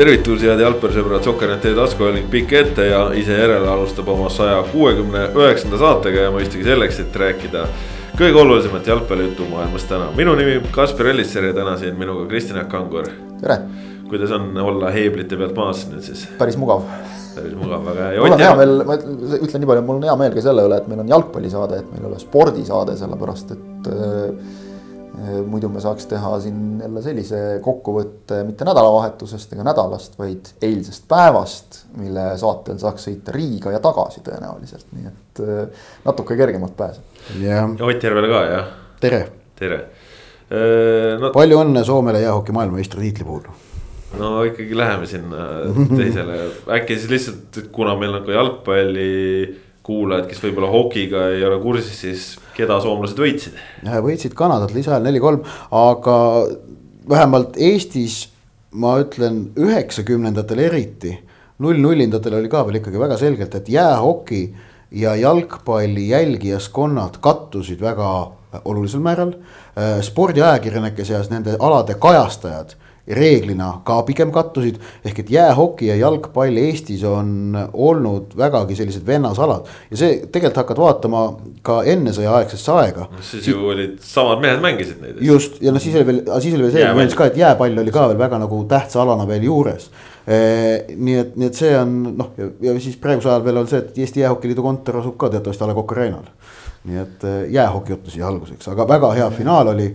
tervitus, head jalgpallisõbrad, Sokker.ee taskuhääling pikk ette ja ise järele alustab oma saja kuuekümne üheksanda saatega ja mõistagi selleks, et rääkida kõige olulisemat jalgpallijuttu maailmas täna. minu nimi Kaspar Ellisser ja täna siin minuga Kristjan Kangur. tere. kuidas on olla heeblite pealt maas nüüd siis? päris mugav. päris mugav, väga hea. mul on hea meel, ma ütlen nii palju, mul on hea meel ka selle üle, et meil on jalgpallisaade, et meil ei ole spordisaade, sellepärast et Äh, muidu me saaks teha siin jälle sellise kokkuvõtte mitte nädalavahetusest ega nädalast, vaid eilsest päevast, mille saatel saaks sõita Riiga ja tagasi tõenäoliselt, nii et äh, natuke kergemalt pääseb. ja Ott Järvele ka jah. tere. tere äh, no,. palju õnne Soomele jäähoki maailmameistritiitli puhul no ikkagi läheme sinna teisele, äkki siis lihtsalt, kuna meil on ka jalgpalli kuulajad, kes võib-olla hokiga ei ole kursis, siis keda soomlased võitsid? võitsid Kanadat lisaajal neli-kolm, aga vähemalt Eestis ma ütlen üheksakümnendatel eriti, null-nullindatel oli ka veel ikkagi väga selgelt, et jäähoki ja jalgpalli jälgijaskonnad kattusid väga olulisel määral. spordiajakirjanike seas nende alade kajastajad reeglina ka pigem kattusid. ehk et jäähoki ja jalgpall Eestis on olnud vägagi sellised vennasalad ja see tegelikult hakkad vaatama ka enne sõjaaegsesse aega. siis ju olid samad mehed mängisid neid. just ja noh, siis oli veel, siis oli veel see nüanss ka, et jääpall oli ka veel väga nagu tähtsa alana veel juures nii et, nii et see on noh, ja siis praegusel ajal veel on see, et Eesti Jäähokiliidu kontor asub ka teatavasti A Le Coq Arena'l. nii et jäähoki juttu siia alguseks, aga väga hea finaal oli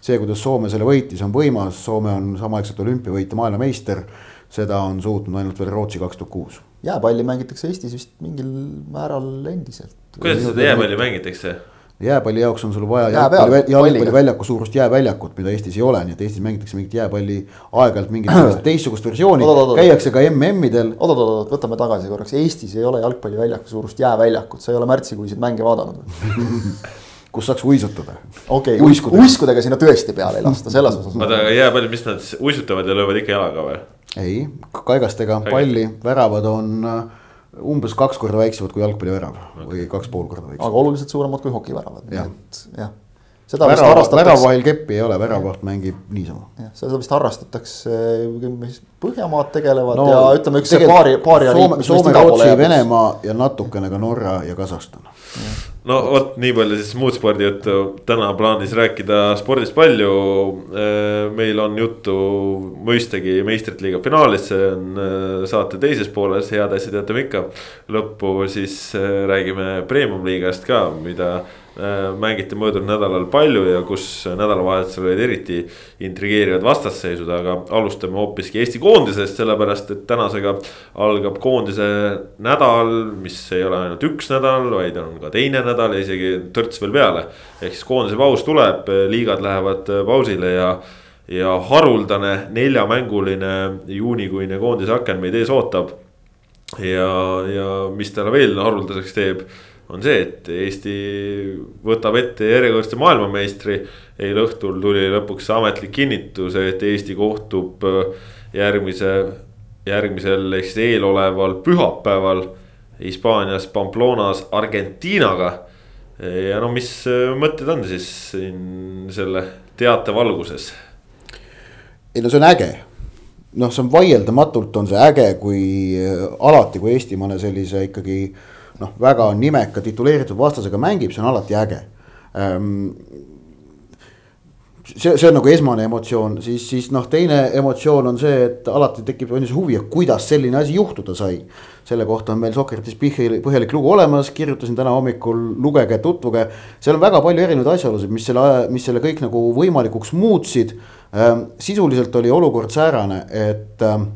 see, kuidas Soome selle võitis, on võimas, Soome on samaaegselt olümpiavõitja, maailmameister. seda on suutnud ainult veel Rootsi kaks tuhat kuus. jääpalli mängitakse Eestis vist mingil määral endiselt. kuidas seda jääpalli mängitakse? jääpalli jaoks on sul vaja jalgpalli, jalgpalliväljaku suurust jääväljakut, mida Eestis ei ole, nii et Eestis mängitakse mingit jääpalli aeg-ajalt mingit teistsugust versiooni. käiakse ka MM-idel. oot-oot-oot, võtame tagasi korraks, Eestis ei ole jalgpalliväljaku suurust jääväljakut, sa ei ole märtsikuiseid mänge vaadanud kus saaks uisutada. okei okay,, uiskudega sinna tõesti peale ei lasta, selles osas. oota, aga jääpalli, mis nad uisutavad ja löövad ikka jalaga või? ei, kaigastega palli, väravad on äh, umbes kaks korda väiksemad kui jalgpallivärav okay. või kaks pool korda väiksemad. aga oluliselt suuremad kui hokiväravad, nii et jah seda vist harrastatakse. väravahil keppi ei ole, väravaht mängib niisama. jah, seda vist harrastatakse, mis Põhjamaad tegelevad no, ja ütleme, üks see paari, paari. Soome, Soome, Rootsi, Venemaa ja natukene ka Norra ja Kasahstan. no vot, nii palju siis muud spordijuttu, täna plaanis rääkida spordist palju. Äh, meil on juttu mõistagi meistrite liiga finaalist, see on äh, saate teises pooles, head asjad jätame ikka. lõppu siis äh, räägime premium liigast ka, mida mängiti möödunud nädalal palju ja kus nädalavahetusel olid eriti intrigeerivad vastasseisud, aga alustame hoopiski Eesti koondisest, sellepärast et tänasega algab koondise nädal, mis ei ole ainult üks nädal, vaid on ka teine nädal ja isegi törts veel peale. ehk siis koondise paus tuleb, liigad lähevad pausile ja ja haruldane neljamänguline juunikuine koondise aken meid ees ootab. ja, ja mis talle veel haruldaseks teeb on see, et Eesti võtab ette järjekordse maailmameistri. eile õhtul tuli lõpuks ametlik kinnitus, et Eesti kohtub äh, järgmise, järgmisel ehk siis eeloleval pühapäeval Hispaanias Pamplonas Argentiinaga. ja no mis äh, mõtted on siis siin selle teate valguses? ei no see on äge noh, see on vaieldamatult on see äge, kui äh, alati, kui Eesti mõne sellise ikkagi noh, väga nimeka tituleeritud vastasega mängib, see on alati äge ähm, see, see on nagu esmane emotsioon, siis, siis noh, teine emotsioon on see, et alati tekib on ju see huvi, et kuidas selline asi juhtuda sai. selle kohta on meil Socrates põhjalik lugu olemas, kirjutasin täna hommikul, lugege, tutvuge. seal on väga palju erinevaid asjaolusid, mis selle, mis selle kõik nagu võimalikuks muutsid ähm,. sisuliselt oli olukord säärane, et ähm,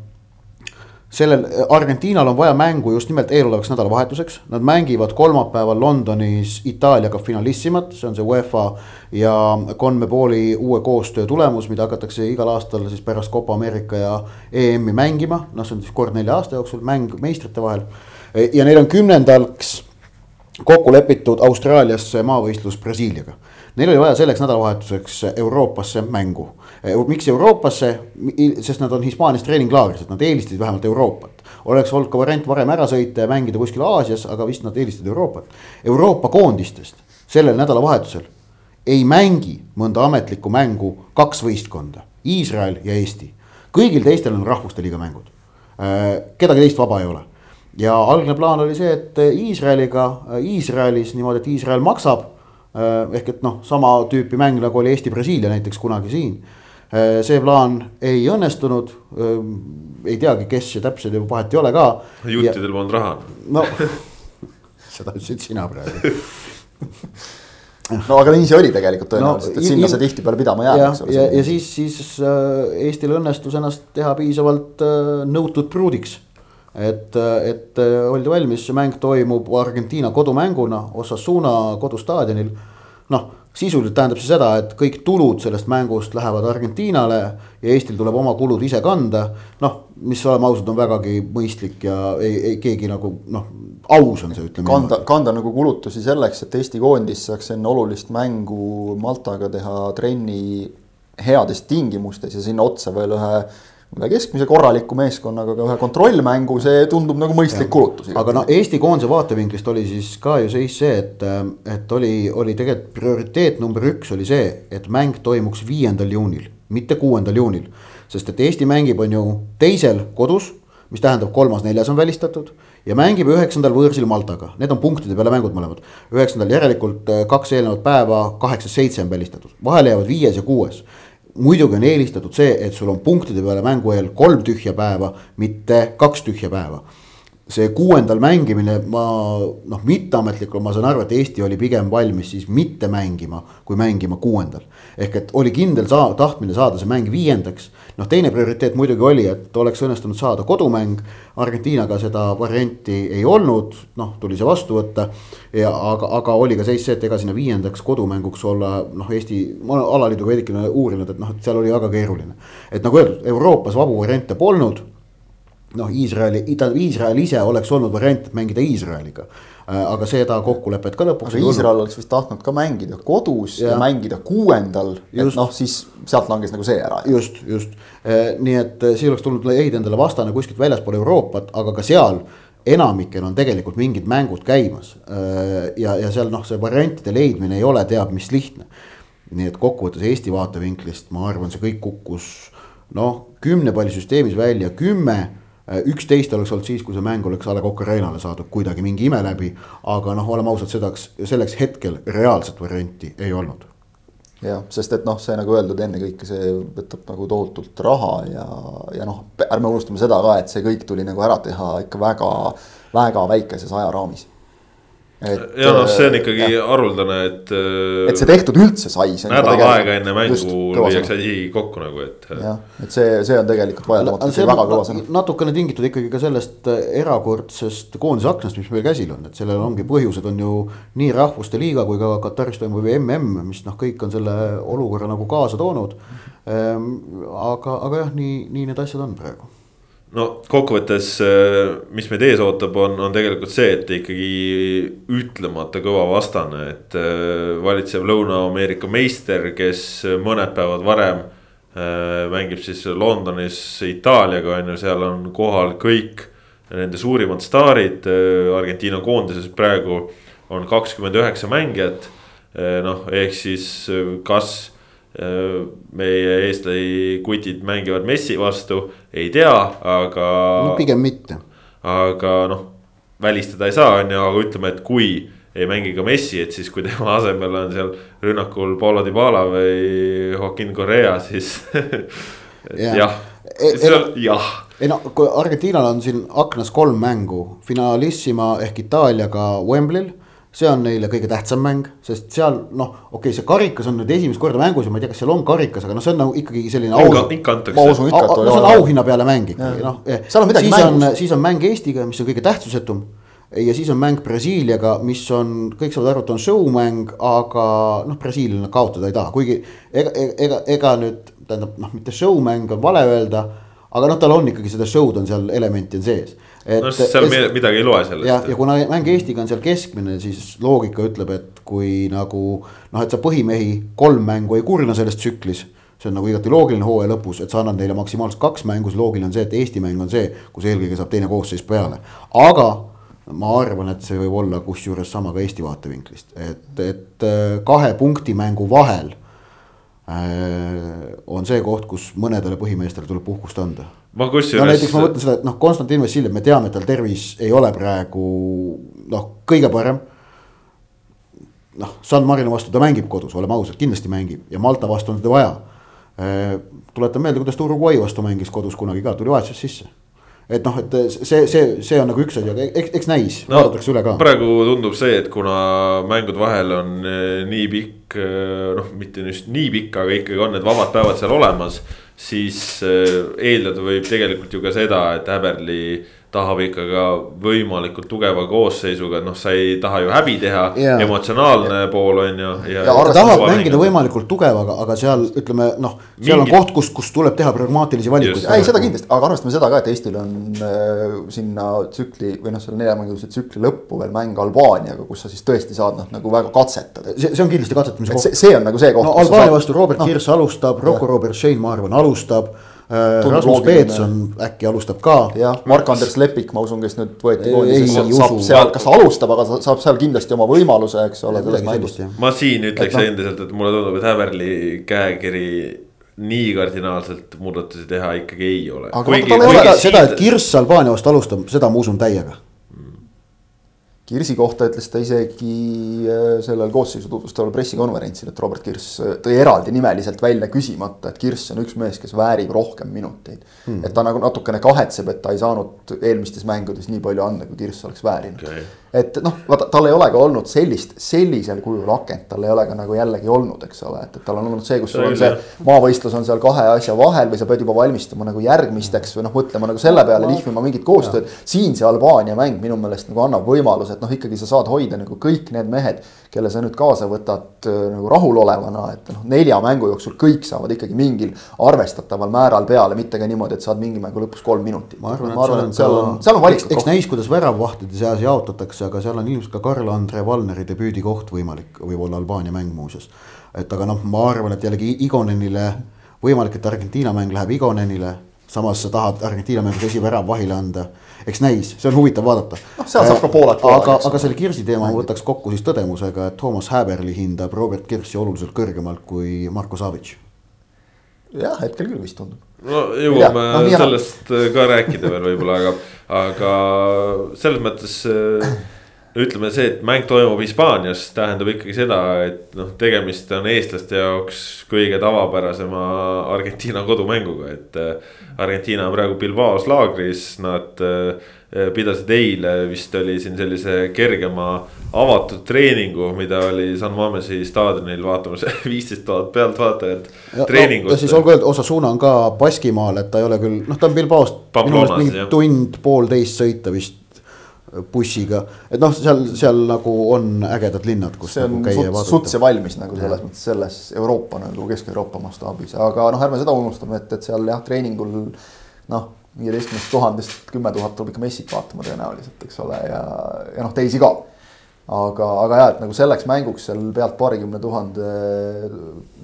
sellel Argentiinal on vaja mängu just nimelt eelolevaks nädalavahetuseks, nad mängivad kolmapäeval Londonis Itaaliaga finalissimat, see on see UEFA ja Conmeboli uue koostöö tulemus, mida hakatakse igal aastal siis pärast Copa Ameerika ja EM-i mängima, noh, see on siis kord nelja aasta jooksul mäng meistrite vahel. ja neil on kümnendaks kokku lepitud Austraaliasse maavõistlus Brasiiliaga. Neil oli vaja selleks nädalavahetuseks Euroopasse mängu miks Euroopasse, sest nad on Hispaanias treeninglaagris, et nad eelistasid vähemalt Euroopat. oleks olnud ka variant varem ära sõita ja mängida kuskil Aasias, aga vist nad eelistasid Euroopat. Euroopa koondistest sellel nädalavahetusel ei mängi mõnda ametlikku mängu kaks võistkonda, Iisrael ja Eesti. kõigil teistel on rahvuste liiga mängud. kedagi teist vaba ei ole ja algne plaan oli see, et Iisraeliga, Iisraelis niimoodi, et Iisrael maksab. ehk et noh, sama tüüpi mäng nagu oli Eesti-Brasiilia näiteks kunagi siin. See plaan ei õnnestunud. ei teagi, kes ja täpselt juba vahet ei ole ka. juttidel polnud raha. no seda ütlesid sina praegu no aga nii see oli tegelikult tõenäoliselt no,, et sinna see tihtipeale pidama jääb, eks ole. ja, ja siis, siis Eestil õnnestus ennast teha piisavalt nõutud pruudiks et, et oldi valmis, see mäng toimub Argentiina kodumänguna Osasuna kodustaadionil. noh, sisuliselt tähendab see seda, et kõik tulud sellest mängust lähevad Argentiinale ja Eestil tuleb oma kulud ise kanda. noh, mis oleme ausad, on vägagi mõistlik ja ei, ei keegi nagu noh, aus on see, ütleme. kanda, kanda nagu kulutusi selleks, et Eesti koondis saaks enne olulist mängu Maltaga teha trenni heades tingimustes ja sinna otsa veel ühe üle keskmise korraliku meeskonnaga ka ühe kontrollmängu, see tundub nagu mõistlik kulutus. aga no Eesti koondise vaatevinklist oli siis ka ju seis see, et, et oli, oli tegelikult prioriteet number üks oli see, et mäng toimuks viiendal juunil, mitte kuuendal juunil. sest et Eesti mängib, on ju teisel kodus, mis tähendab kolmas-neljas on välistatud ja mängib üheksandal võõrsil Maltaga, need on punktide peale mängud mõlemad. üheksandal järelikult kaks eelnevat päeva, kaheksas-seitse on välistatud, vahele jäävad viies ja kuues muidugi on eelistatud see, et sul on punktide peale mängu eel kolm tühja päeva, mitte kaks tühja päeva. see kuuendal mängimine, ma noh, mitteametlikult ma saan aru, et Eesti oli pigem valmis siis mitte mängima, kui mängima kuuendal. ehk et oli kindel saa-, tahtmine saada see mäng viiendaks. Noh, teine prioriteet muidugi oli, et oleks õnnestunud saada kodumäng. Argentiinaga seda varianti ei olnud, noh, tuli see vastu võtta ja aga, aga oli ka seis see, et ega sinna viiendaks kodumänguks olla noh, Eesti, ma olen alaliiduga veidikene uurinud, et noh, et seal oli väga keeruline. et nagu öeldud, Euroopas vabu variante polnud. noh, Iisraeli, Iisrael ise oleks olnud variant, mängida Iisraeliga aga seda kokkulepet ka lõpuks. aga Iisrael oleks vist tahtnud ka mängida kodus ja, ja mängida kuuendal, et noh, siis sealt langes nagu see ära. just, just, äh, nii et äh, siis oleks tulnud leida endale vastane kuskilt väljaspool Euroopat, aga ka seal enamikel on tegelikult mingid mängud käimas. Äh, ja, ja seal noh, see variantide leidmine ei ole teab mis lihtne. nii et kokkuvõttes Eesti vaatevinklist ma arvan, see kõik kukkus noh, kümne palli süsteemis välja, kümme äh, üksteist oleks olnud siis, kui see mäng oleks A Le Coq Arena'le saadud kuidagi mingi ime läbi. aga noh, oleme ausad, sedaks, selleks hetkel reaalset varianti ei olnud jah, sest et noh, see nagu öeldud, ennekõike see võtab nagu tohutult raha ja, ja noh, ärme unustame seda ka, et see kõik tuli nagu ära teha ikka väga, väga väikeses ajaraamis ja noh, see on ikkagi ja. haruldane, et. Äh, et see tehtud üldse sai. nädal aega enne mängu lüüakse asi kokku nagu, et. jah, et see, see on tegelikult vaieldamatult no, väga kõva sõna. natukene tingitud ikkagi ka sellest äh, erakordsest koondise aknast, mis meil käsil on, et sellel ongi põhjused on ju nii rahvuste liiga kui ka Kataris toimuv mm, mis noh, kõik on selle olukorra nagu kaasa toonud. Ehm, aga, aga jah, nii, nii need asjad on praegu no kokkuvõttes, äh, mis meid ees ootab, on, on tegelikult see, et ikkagi ütlemata kõva vastane, et äh, valitsev Lõuna-Ameerika meister, kes mõned päevad varem äh, mängib siis Londonis Itaaliaga on ju, seal on kohal kõik nende suurimad staarid. Argentiina koondises praegu on kakskümmend üheksa mängijat. noh, ehk siis kas meie eestlasi kutid mängivad Messi vastu, ei tea, aga. no pigem mitte. aga noh, välistada ei saa, on ju, aga ütleme, et kui ei mängi ka Messi, et siis kui tema asemel on seal rünnakul Paulo Dybala või Joaquin Correa, siis jah, e, siis on jah ei no, kui Argentiinal on siin aknas kolm mängu, Finalissima ehk Itaaliaga Wembley'l see on neile kõige tähtsam mäng, sest seal noh, okei okay,, see karikas on nüüd esimest korda mängus ja ma ei tea, kas seal on karikas, aga noh, see on nagu ikkagi selline au. ikka antakse. no see on auhinna peale mäng ikkagi noh. siis on, siis on mäng Eestiga, mis on kõige tähtsusetum. ja siis on mäng Brasiiliaga, mis on, kõik saavad aru, et on show mäng, aga noh, brasiillane kaotada ei taha, kuigi ega, ega, ega nüüd tähendab noh, mitte show mäng on vale öelda. aga noh, tal on ikkagi seda show'd on seal elementi on sees no seal es... midagi ei loe sellest. ja, ja kuna mäng Eestiga on seal keskmine, siis loogika ütleb, et kui nagu noh, et sa põhimehi kolm mängu ei kurna selles tsüklis see on nagu igati loogiline hooaja lõpus, et sa annad neile maksimaalselt kaks mängu, siis loogiline on see, et Eesti mäng on see, kus eelkõige saab teine koosseis peale. aga ma arvan, et see võib olla kusjuures sama ka Eesti vaatevinklist, et, et äh, kahe punkti mängu vahel on see koht, kus mõnedele põhimeestele tuleb puhkust anda. ma kusjuures. no näiteks ma mõtlen seda, et noh, Konstantin Vassiljev, me teame, et tal tervis ei ole praegu noh, kõige parem noh, San Marino vastu ta mängib kodus, oleme ausad, kindlasti mängib ja Malta vastu on teda vaja. tuletan meelde, kuidas ta Uruguay vastu mängis kodus kunagi ka, tuli vahetuses sisse et noh, et see, see, see on nagu üks asi, aga eks, eks näis no,, vaadatakse üle ka. praegu tundub see, et kuna mängude vahel on eh, nii pikk, eh, noh, mitte just nii pikk, aga ikkagi on need vabad päevad seal olemas. siis eh, eeldada võib tegelikult ju ka seda, et Häberli tahab ikka ka võimalikult tugeva koosseisuga, et noh, sa ei taha ju häbi teha yeah., emotsionaalne yeah. pool on ju. ja, ja ta tahab mängida võimalikult tugevaga, aga seal ütleme noh, seal Mingi... on koht, kus, kus tuleb teha pragmaatilisi valikuid. ei, seda kindlasti, aga arvestame seda ka, et Eestil on äh, sinna tsükli või noh, selle neljamängulise tsükli lõppu veel mäng Albaaniaga, kus sa siis tõesti saad noh, nagu väga katsetada. see, see on kindlasti katsetamise koht. see on nagu see koht. no Albaania vastu Robert no. Kirss alustab, Rocco Robert Shane, ma arvan, alustab Rasmus Peetson äkki alustab ka. jah, Mark-Andres Lepik, ma usun, kes nüüd võeti koondisesse, saab seal, kas ta alustab, aga saab seal kindlasti oma võimaluse, eks ole, selles mängus. ma siin ütleks no. endiselt, et mulle tundub, et Häverli käekiri nii kardinaalselt muudatusi teha ikkagi ei ole. aga kuigi, seda, seda, et Kirss Albaania vastu alustab, seda ma usun täiega Kirsi kohta ütles ta isegi äh, sellel koosseisu tutvustaval pressikonverentsil, et Robert Kirss äh, tõi eraldi nimeliselt välja küsimata, et Kirss on üks mees, kes väärib rohkem minuteid. Hmm.. et ta nagu natukene kahetseb, et ta ei saanud eelmistes mängudes nii palju anda, kui Kirss oleks väärinud. Okay et noh, vaata, tal ei ole ka olnud sellist, sellisel kujul akent, tal ei ole ka nagu jällegi olnud, eks ole, et, et tal on olnud see, kus sul on see maavõistlus on seal kahe asja vahel või sa pead juba valmistuma nagu järgmisteks või noh, mõtlema nagu selle peale, lihvima mingit koostööd. siin see Albaania mäng minu meelest nagu annab võimaluse, et noh, ikkagi sa saad hoida nagu kõik need mehed, kelle sa nüüd kaasa võtad äh, nagu rahulolevana, et noh, nelja mängu jooksul kõik saavad ikkagi mingil arvestataval määral peale, mitte ka niimoodi, et saad mingi mängu lõpus kolm minutit. ma arvan, et, arvan, et seal on, seal on valikut. eks näis, kuidas väravvahtide seas jaotatakse võetakse, aga seal on ilmselt ka Karl-Andre Valneri debüüdikoht võimalik, võib-olla Albaania mäng muuseas. et aga noh, ma arvan, et jällegi Igonenile, võimalik, et Argentiina mäng läheb Igonenile, samas sa tahad Argentiina mängus esivärav vahile anda. eks näis, see on huvitav vaadata. noh, seal saab ka Poolat ka. aga, aga selle Kirsi teema ma võtaks kokku siis tõdemusega, et Toomas Häberli hindab Robert Kirssi oluliselt kõrgemalt kui Marko Savic. jah, hetkel küll vist tundub no jõuame no, sellest ka rääkida veel võib-olla, aga, aga selles mõttes äh, ütleme see, et mäng toimub Hispaanias, tähendab ikkagi seda, et noh, tegemist on eestlaste jaoks kõige tavapärasema Argentiina kodumänguga, et. Äh, Argentiina on praegu Bilbaos laagris, nad äh, pidasid eile vist oli siin sellise kergema avatud treeningu, mida oli San Mamesi staadionil vaatamas viisteist tuhat pealtvaatajat. No, siis olgu öeldud, Osasuna on ka Baskimaal, et ta ei ole küll, noh, ta on Bilbaost. minu meelest mingi tund-poolteist sõita vist bussiga, et noh, seal, seal nagu on ägedad linnad, kus see nagu käia ja vaadata. suts ja valmis nagu selles mõttes selles Euroopa nagu Kesk-Euroopa mastaabis, aga noh, ärme seda unustame, et, et seal jah, treeningul noh, viieteistkümnest tuhandest kümme tuhat tuleb ikka messit vaatama tõenäoliselt, eks ole, ja, ja noh, teisi ka. aga, aga jah, et nagu selleks mänguks seal pealt paarikümne tuhande,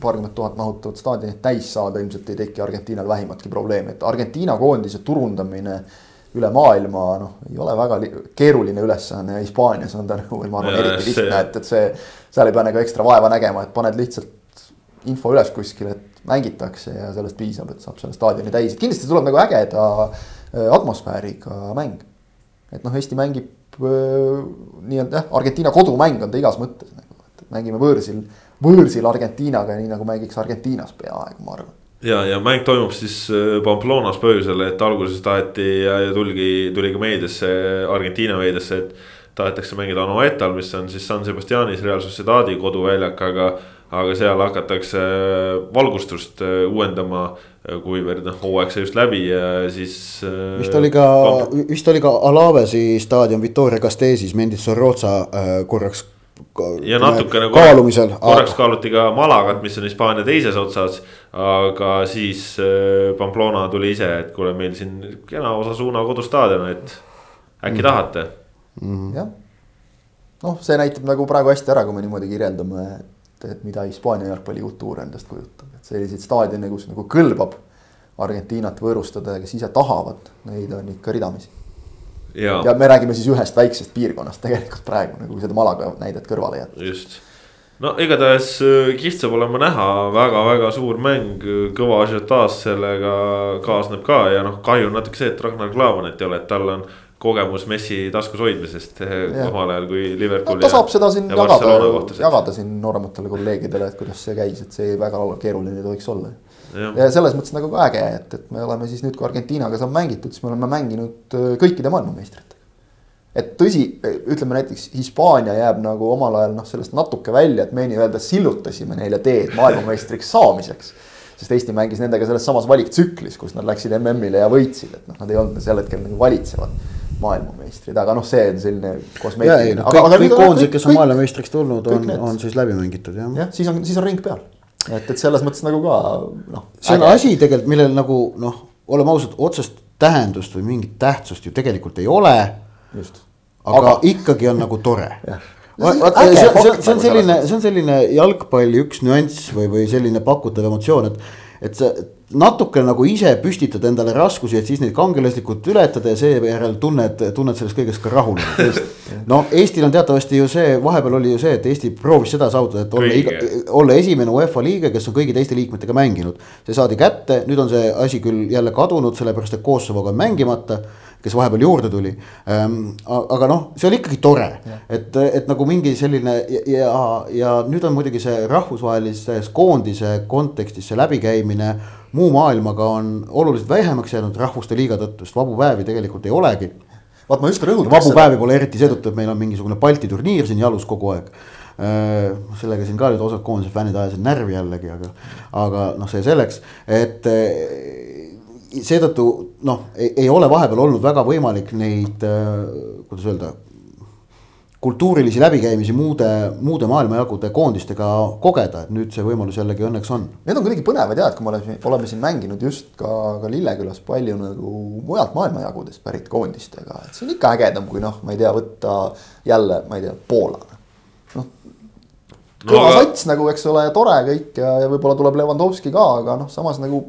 paarkümmend tuhat mahutavat staadionit täis saada ilmselt ei teki Argentiinal vähimatki probleemi, et Argentiina koondise turundamine üle maailma, noh, ei ole väga keeruline ülesanne Hispaanias on ta nagu, ma arvan, eriti lihtne, et, et see. seal ei pea nagu ekstra vaeva nägema, et paned lihtsalt info üles kuskile, et mängitakse ja sellest piisab, et saab selle staadioni täis, kindlasti tuleb nagu ägeda äh, atmosfääriga mäng. et noh, Eesti mängib äh, nii-öelda jah, Argentiina kodumäng on ta igas mõttes nagu, et mängime võõrsil, võõrsil Argentiinaga, nii nagu mängiks Argentiinas peaaegu, ma arvan ja, ja mäng toimub siis äh, Pamplonas põhjusel, et alguses taheti ja, ja tulgi, tuli ka meediasse, Argentiina meediasse, et. tahetakse mängida Anoetal, mis on siis San Sebastianis Real Sociedadi koduväljak, aga. aga seal hakatakse valgustust äh, uuendama, äh, kuivõrd noh, hooaeg sai just läbi ja siis. vist oli ka, vist oli ka Alavesi staadion Victoria Castesis, Mendes Sorroza korraks ja natukene kaalumisel. korraks kaaluti ka Malagat, mis on Hispaania teises otsas. Aga siis äh, Pamplona tuli ise, et kuule, meil siin kena Osasuna kodustaadion, et äkki mm. tahate mm -hmm.? jah, noh, see näitab nagu praegu hästi ära, kui me niimoodi kirjeldame, et, et mida Hispaania jalgpallikultuur endast kujutab, et selliseid staadione, kus nagu kõlbab Argentiinat võõrustada ja kes ise tahavad, neid on ikka ridamisi ja me räägime siis ühest väiksest piirkonnast tegelikult praegu nagu seda Malaga näidet kõrvale jätta. just no igatahes äh, kihvt saab olema näha väga-väga suur mäng, kõva ažiotaaž sellega kaasneb ka ja noh, kahju on natuke see, et Ragnar Klavanit ei ole, et tal on kogemus Messi taskus hoidmisest eh, omal ajal, kui Liverpooli no,. ta saab seda siin jagada, jagada siin noorematele kolleegidele, et kuidas see käis, et see väga keeruline ei tohiks olla ja. ja selles mõttes nagu ka äge, et, et me oleme siis nüüd, kui Argentiinaga saab mängitud, siis me oleme mänginud äh, kõikide maailmameistritega. Et tõsi, ütleme näiteks Hispaania jääb nagu omal ajal noh, sellest natuke välja, et me nii-öelda sillutasime neile teed maailmameistriks saamiseks. sest Eesti mängis nendega selles samas valiktsüklis, kus nad läksid MM-ile ja võitsid, et noh, nad ei olnud sel hetkel nagu valitsevad maailmameistrid, aga noh, see on selline kosmeetiline. kõik, kõik koondised, kes on maailmameistriks tulnud, on, on siis läbi mängitud jah. jah, siis on, siis on ring peal et, et selles mõttes nagu ka noh. see on asi tegelikult, millel nagu noh, oleme ausad, otsest tähendust või mingit tähtsust ju tegelikult ei ole. Aga, aga ikkagi on nagu tore. Vaata, see, see, see on selline, see on selline jalgpalli üks nüanss või, või selline pakutav emotsioon, et, et sa natuke nagu ise püstitad endale raskusi, et siis neid kangelaslikult ületada ja seejärel tunned, tunned sellest kõigest ka rahulolu. no Eestil on teatavasti ju see, vahepeal oli ju see, et Eesti proovis seda saavutada, et olla, iga, olla esimene UEFA liige, kes on kõigi teiste liikmetega mänginud. see saadi kätte, nüüd on see asi küll jälle kadunud, sellepärast et Kosovoga on mängimata kes vahepeal juurde tuli ähm,. aga noh, see oli ikkagi tore, et, et nagu mingi selline ja, ja, nüüd on muidugi see rahvusvahelises koondise kontekstis see läbikäimine muu maailmaga on oluliselt vähemaks jäänud rahvuste liiga tõttu, sest vabu päevi tegelikult ei olegi. vaat ma just rõhutaks. vabu päevi pole eriti seetõttu, et meil on mingisugune Balti turniir siin jalus kogu aeg äh, sellega siin ka nüüd osad koondise fännid ajasid närvi jällegi, aga, aga noh, see selleks, et seetõttu noh, ei ole vahepeal olnud väga võimalik neid, äh, kuidas öelda kultuurilisi läbikäimisi muude, muude maailmajagude koondistega kogeda, et nüüd see võimalus jällegi õnneks on. Need on kuidagi põnevad jah, et kui me oleme, oleme siin mänginud just ka, ka Lillekülas palju nagu mujalt maailmajagudest pärit koondistega, et see on ikka ägedam, kui noh, ma ei tea, võtta jälle, ma ei tea, Poola. noh, kõva no, sats nagu, eks ole, tore kõik ja, ja võib-olla tuleb Levanovski ka, aga noh, samas nagu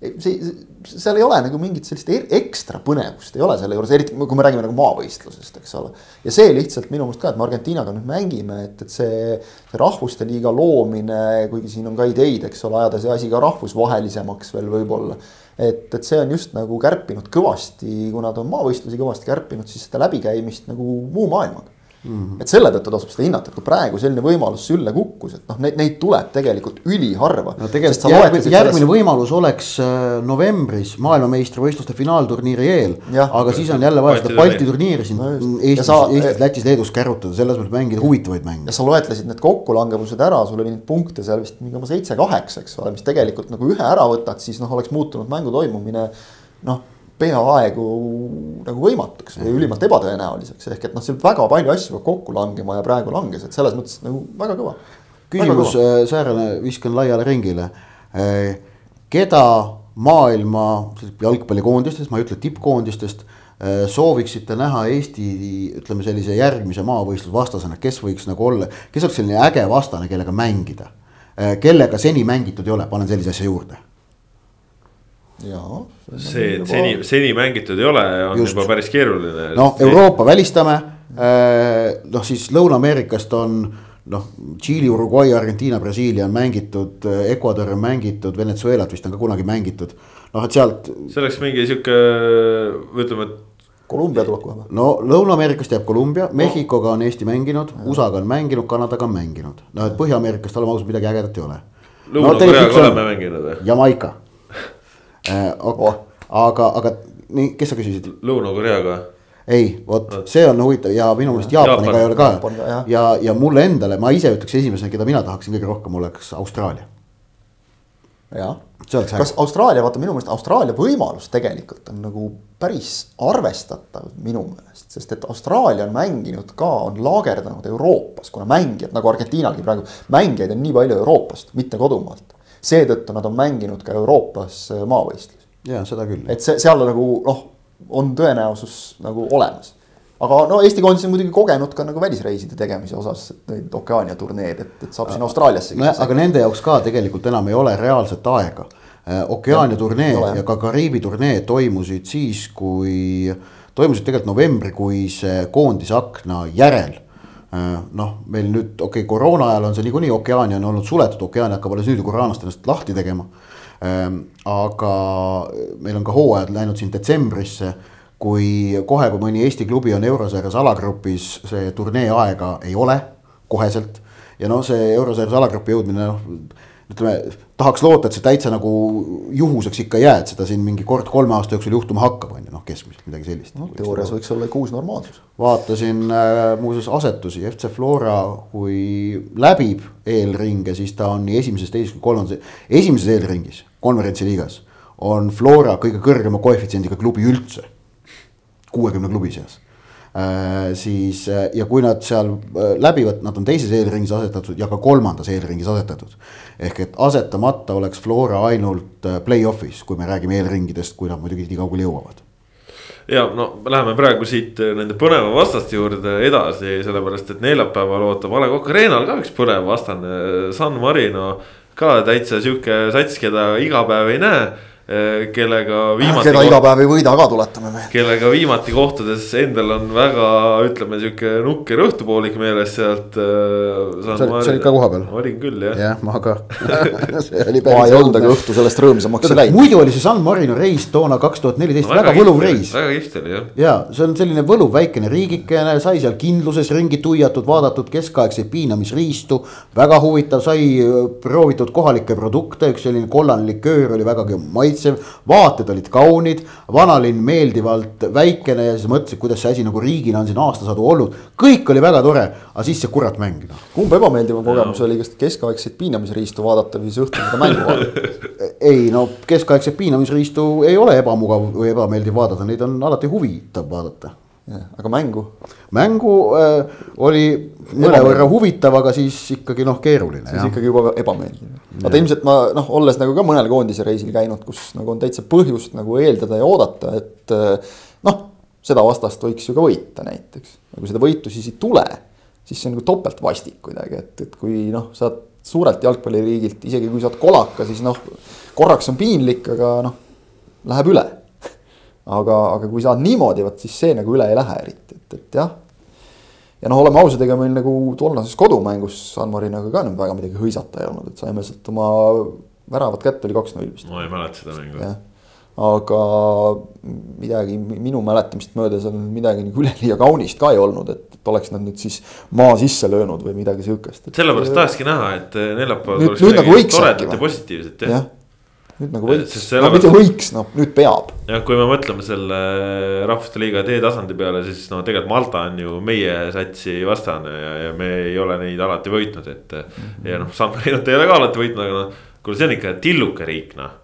see, seal ei ole nagu mingit sellist er-, ekstra põnevust ei ole selle juures, eriti kui me räägime nagu maavõistlusest, eks ole. ja see lihtsalt minu meelest ka, et me Argentiinaga nüüd mängime, et, et see, see rahvuste liiga loomine, kuigi siin on ka ideid, eks ole, ajada see asi ka rahvusvahelisemaks veel võib-olla. et, et see on just nagu kärpinud kõvasti, kuna ta on maavõistlusi kõvasti kärpinud, siis seda läbikäimist nagu muu maailmaga Mm -hmm. et selle tõttu tasub seda hinnata, et kui praegu selline võimalus sülle kukkus, et noh, neid, neid tuleb tegelikult üliharva. no tegelikult järgmine, järgmine selles... võimalus oleks äh, novembris maailmameistrivõistluste finaalturniiri eel. aga siis on jälle vaja seda Balti turniiri siin no Eestis, sa... Eestis, Lätis, Leedus kärutada, selles mõttes mängida huvitavaid mänge. ja sa loetlesid need kokkulangevused ära, sul oli neid punkte seal vist mingi oma seitse-kaheksa, eks ole, mis tegelikult nagu ühe ära võtad, siis noh, oleks muutunud mängu toimumine noh peaaegu nagu võimatuks või ülimalt ebatõenäoliseks, ehk et noh, seal väga palju asju peab kokku langema ja praegu langes, et selles mõttes nagu väga kõva. küsimus äh, säärane, viskan laiale ringile. Äh, keda maailma jalgpallikoondistest, ma ei ütle tippkoondistest, äh, sooviksite näha Eesti ütleme sellise järgmise maavõistlusvastasena, kes võiks nagu olla, kes oleks selline äge vastane, kellega mängida? kellega seni mängitud ei ole, panen sellise asja juurde see, et seni, seni mängitud ei ole, on Just. juba päris keeruline. noh, Euroopa välistame, äh, noh siis Lõuna-Ameerikast on noh, Tšiili, Uruguay, Argentiina, Brasiilia on mängitud, Ecuador on mängitud, Venezuelat vist on ka kunagi mängitud. noh, et sealt. see oleks mingi sihuke, ütleme, et. Kolumbia tuleb kohe või? no Lõuna-Ameerikast jääb Kolumbia Mehhikoga on Eesti mänginud, USA-ga on mänginud, Kanadaga on mänginud. noh, et Põhja-Ameerikast oleme ausad, midagi ägedat ei ole. Lõuna-Koreaga no, oleme mänginud või? Jamaica äh,. Oh. aga, aga nii, kes sa küsisid? Lõuna-Koreaga ei, vot see on huvitav ja minu meelest Jaapaniga Jaapan. ei ole ka Jaapan, ja, ja mulle endale, ma ise ütleks esimesena, keda mina tahaksin kõige rohkem, oleks Austraalia. jah, kas Austraalia, vaata minu meelest Austraalia võimalus tegelikult on nagu päris arvestatav minu meelest, sest et Austraalia on mänginud ka, on laagerdanud Euroopas, kuna mängijad nagu Argentiinalgi praegu, mängijaid on nii palju Euroopast, mitte kodumaalt seetõttu nad on mänginud ka Euroopas äh, maavõistlusi. ja seda küll. et see seal nagu noh, on tõenäosus nagu olemas aga no Eesti koondis on muidugi kogenud ka nagu välisreiside tegemise osas neid Okeaania turneed, et, et saab siin Austraaliasse. no aga nende jaoks ka tegelikult enam ei ole reaalset aega. Äh, Okeaania turnee ja, ja ka Kariibi turnee toimusid siis, kui, toimusid tegelikult novembrikuise koondise akna järel noh, meil nüüd okei okay,, koroona ajal on see niikuinii, ookeani on olnud suletud, ookean hakkab alles nüüd Ukrainast ennast lahti tegema. aga meil on ka hooajad läinud siin detsembrisse kui kohe, kui mõni Eesti klubi on eurosarjas alagrupis, see turnee aega ei ole koheselt. ja noh, see eurosarjas alagrupi jõudmine noh, ütleme tahaks loota, et see täitsa nagu juhuseks ikka ei jää, et seda siin mingi kord kolme aasta jooksul juhtuma hakkab, on ju noh, keskmiselt midagi sellist no,. teoorias võiks olla ikka uus normaalsus. vaatasin äh, muuseas asetusi, FC Flora, kui läbib eelringe, siis ta on nii esimeses, teises kui kolmandas, esimeses eelringis konverentsi liigas on Flora kõige kõrgema koefitsiendiga klubi üldse kuuekümne klubi seas. Siis äh, ja kui nad seal äh, läbivad, nad on teises eelringis asetatud ja ka kolmandas eelringis asetatud. ehk et asetamata oleks Flora ainult äh, play-off'is, kui me räägime eelringidest, kui nad muidugi nii kaugele jõuavad ja no läheme praegu siit nende põneva vastaste juurde edasi, sellepärast et neljapäeval ootab A Le Coq Arena'l ka üks põnev vastane, San Marino. ka täitsa sihuke sats, keda iga päev ei näe kellega viimati. keda iga päev ei võida ka, tuletame meelde. kellega viimati kohtudes endal on väga, ütleme sihuke nukker õhtupoolik meeles sealt. Eh, sa olid ka kohapeal? olin küll jah. jah, ma ka ma ei olnud, aga õhtu sellest rõõmsamaks ei läinud. muidu oli see San Marino reis toona kaks tuhat neliteist väga võluv reis. väga kihvt oli jah. ja see on selline võluv väikene riigikene, sai seal kindluses ringi tuiatud, vaadatud keskaegseid piinamisriistu. väga huvitav, sai proovitud kohalikke produkte, üks selline kollane liköör oli vägagi maitsev maitsev, vaated olid kaunid, vanalinn meeldivalt väikene ja siis mõtlesin, kuidas see asi nagu riigina on siin aastasadu olnud. kõik oli väga tore, aga siis see kurat mäng noh. kumb ebameeldivam kogemus oli, kas keskaegseid piinamisriistu vaadata või siis õhtul seda mängu vaadata? ei no keskaegset piinamisriistu ei ole ebamugav või ebameeldiv vaadata, neid on alati huvitav vaadata aga mängu? mängu äh, oli mõnevõrra huvitav, aga siis ikkagi noh, keeruline. siis jah. ikkagi juba ebameeldiv. vaata ilmselt ma noh, olles nagu ka mõnel koondise reisil käinud, kus nagu on täitsa põhjust nagu eeldada ja oodata, et äh, noh, seda vastast võiks ju ka võita näiteks. aga kui seda võitu siis ei tule, siis see on nagu topelt vastik kuidagi, et, et kui noh, saad suurelt jalgpalliriigilt, isegi kui saad kolaka, siis noh, korraks on piinlik, aga noh, läheb üle aga, aga kui saad niimoodi, vot siis see nagu üle ei lähe eriti, et, et jah. ja noh, oleme ausad, ega meil nagu tollases kodumängus San Marinoga ka nüüd väga midagi hõisata ei olnud, et saime sealt oma väravat kätte oli kaks-null vist. ma ei mäleta seda mängu. aga midagi minu mäletamist mööda seal midagi nagu üleliia kaunist ka ei olnud, et, et oleks nad nüüd siis maa sisse löönud või midagi sihukest. sellepärast tahakski näha, et neljapäeval oleks midagi nagu toredat ja positiivset jah ja nüüd nagu võiks, no mitte võiks, noh nüüd peab. jah, kui me mõtleme selle Rahvuste Liiga D-tasandi peale, siis no tegelikult Malta on ju meie satsi vastane ja, ja me ei ole neid alati võitnud, et mm. -hmm. ja noh, San Marinot ei ole ka alati võitnud, aga noh, kuule, see on ikka tilluke riik, noh.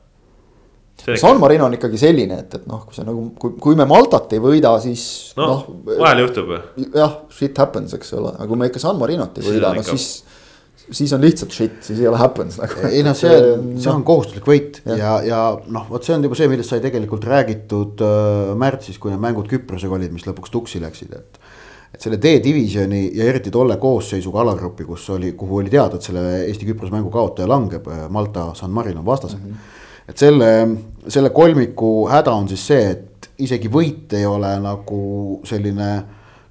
San Marino on ikkagi selline, et, et noh, kui sa nagu, kui, kui me Maltat ei võida, siis no, noh. vahel juhtub. jah, shit happens, eks ole, aga kui me ikka San Marinot ei võida, no siis siis on lihtsalt shit, siis ei ole happens nagu. ei noh, see, see on kohustuslik võit ja, ja, ja noh, vot see on juba see, millest sai tegelikult räägitud äh, märtsis, kui need mängud Küprosega olid, mis lõpuks tuksi läksid, et. et selle D-divisjoni ja eriti tolle koosseisuga alagrupi, kus oli, kuhu oli teada, et selle Eesti-Küprose mängu kaotaja langeb, äh, Malta, San Marino vastased mm. -hmm. et selle, selle kolmiku häda on siis see, et isegi võit ei ole nagu selline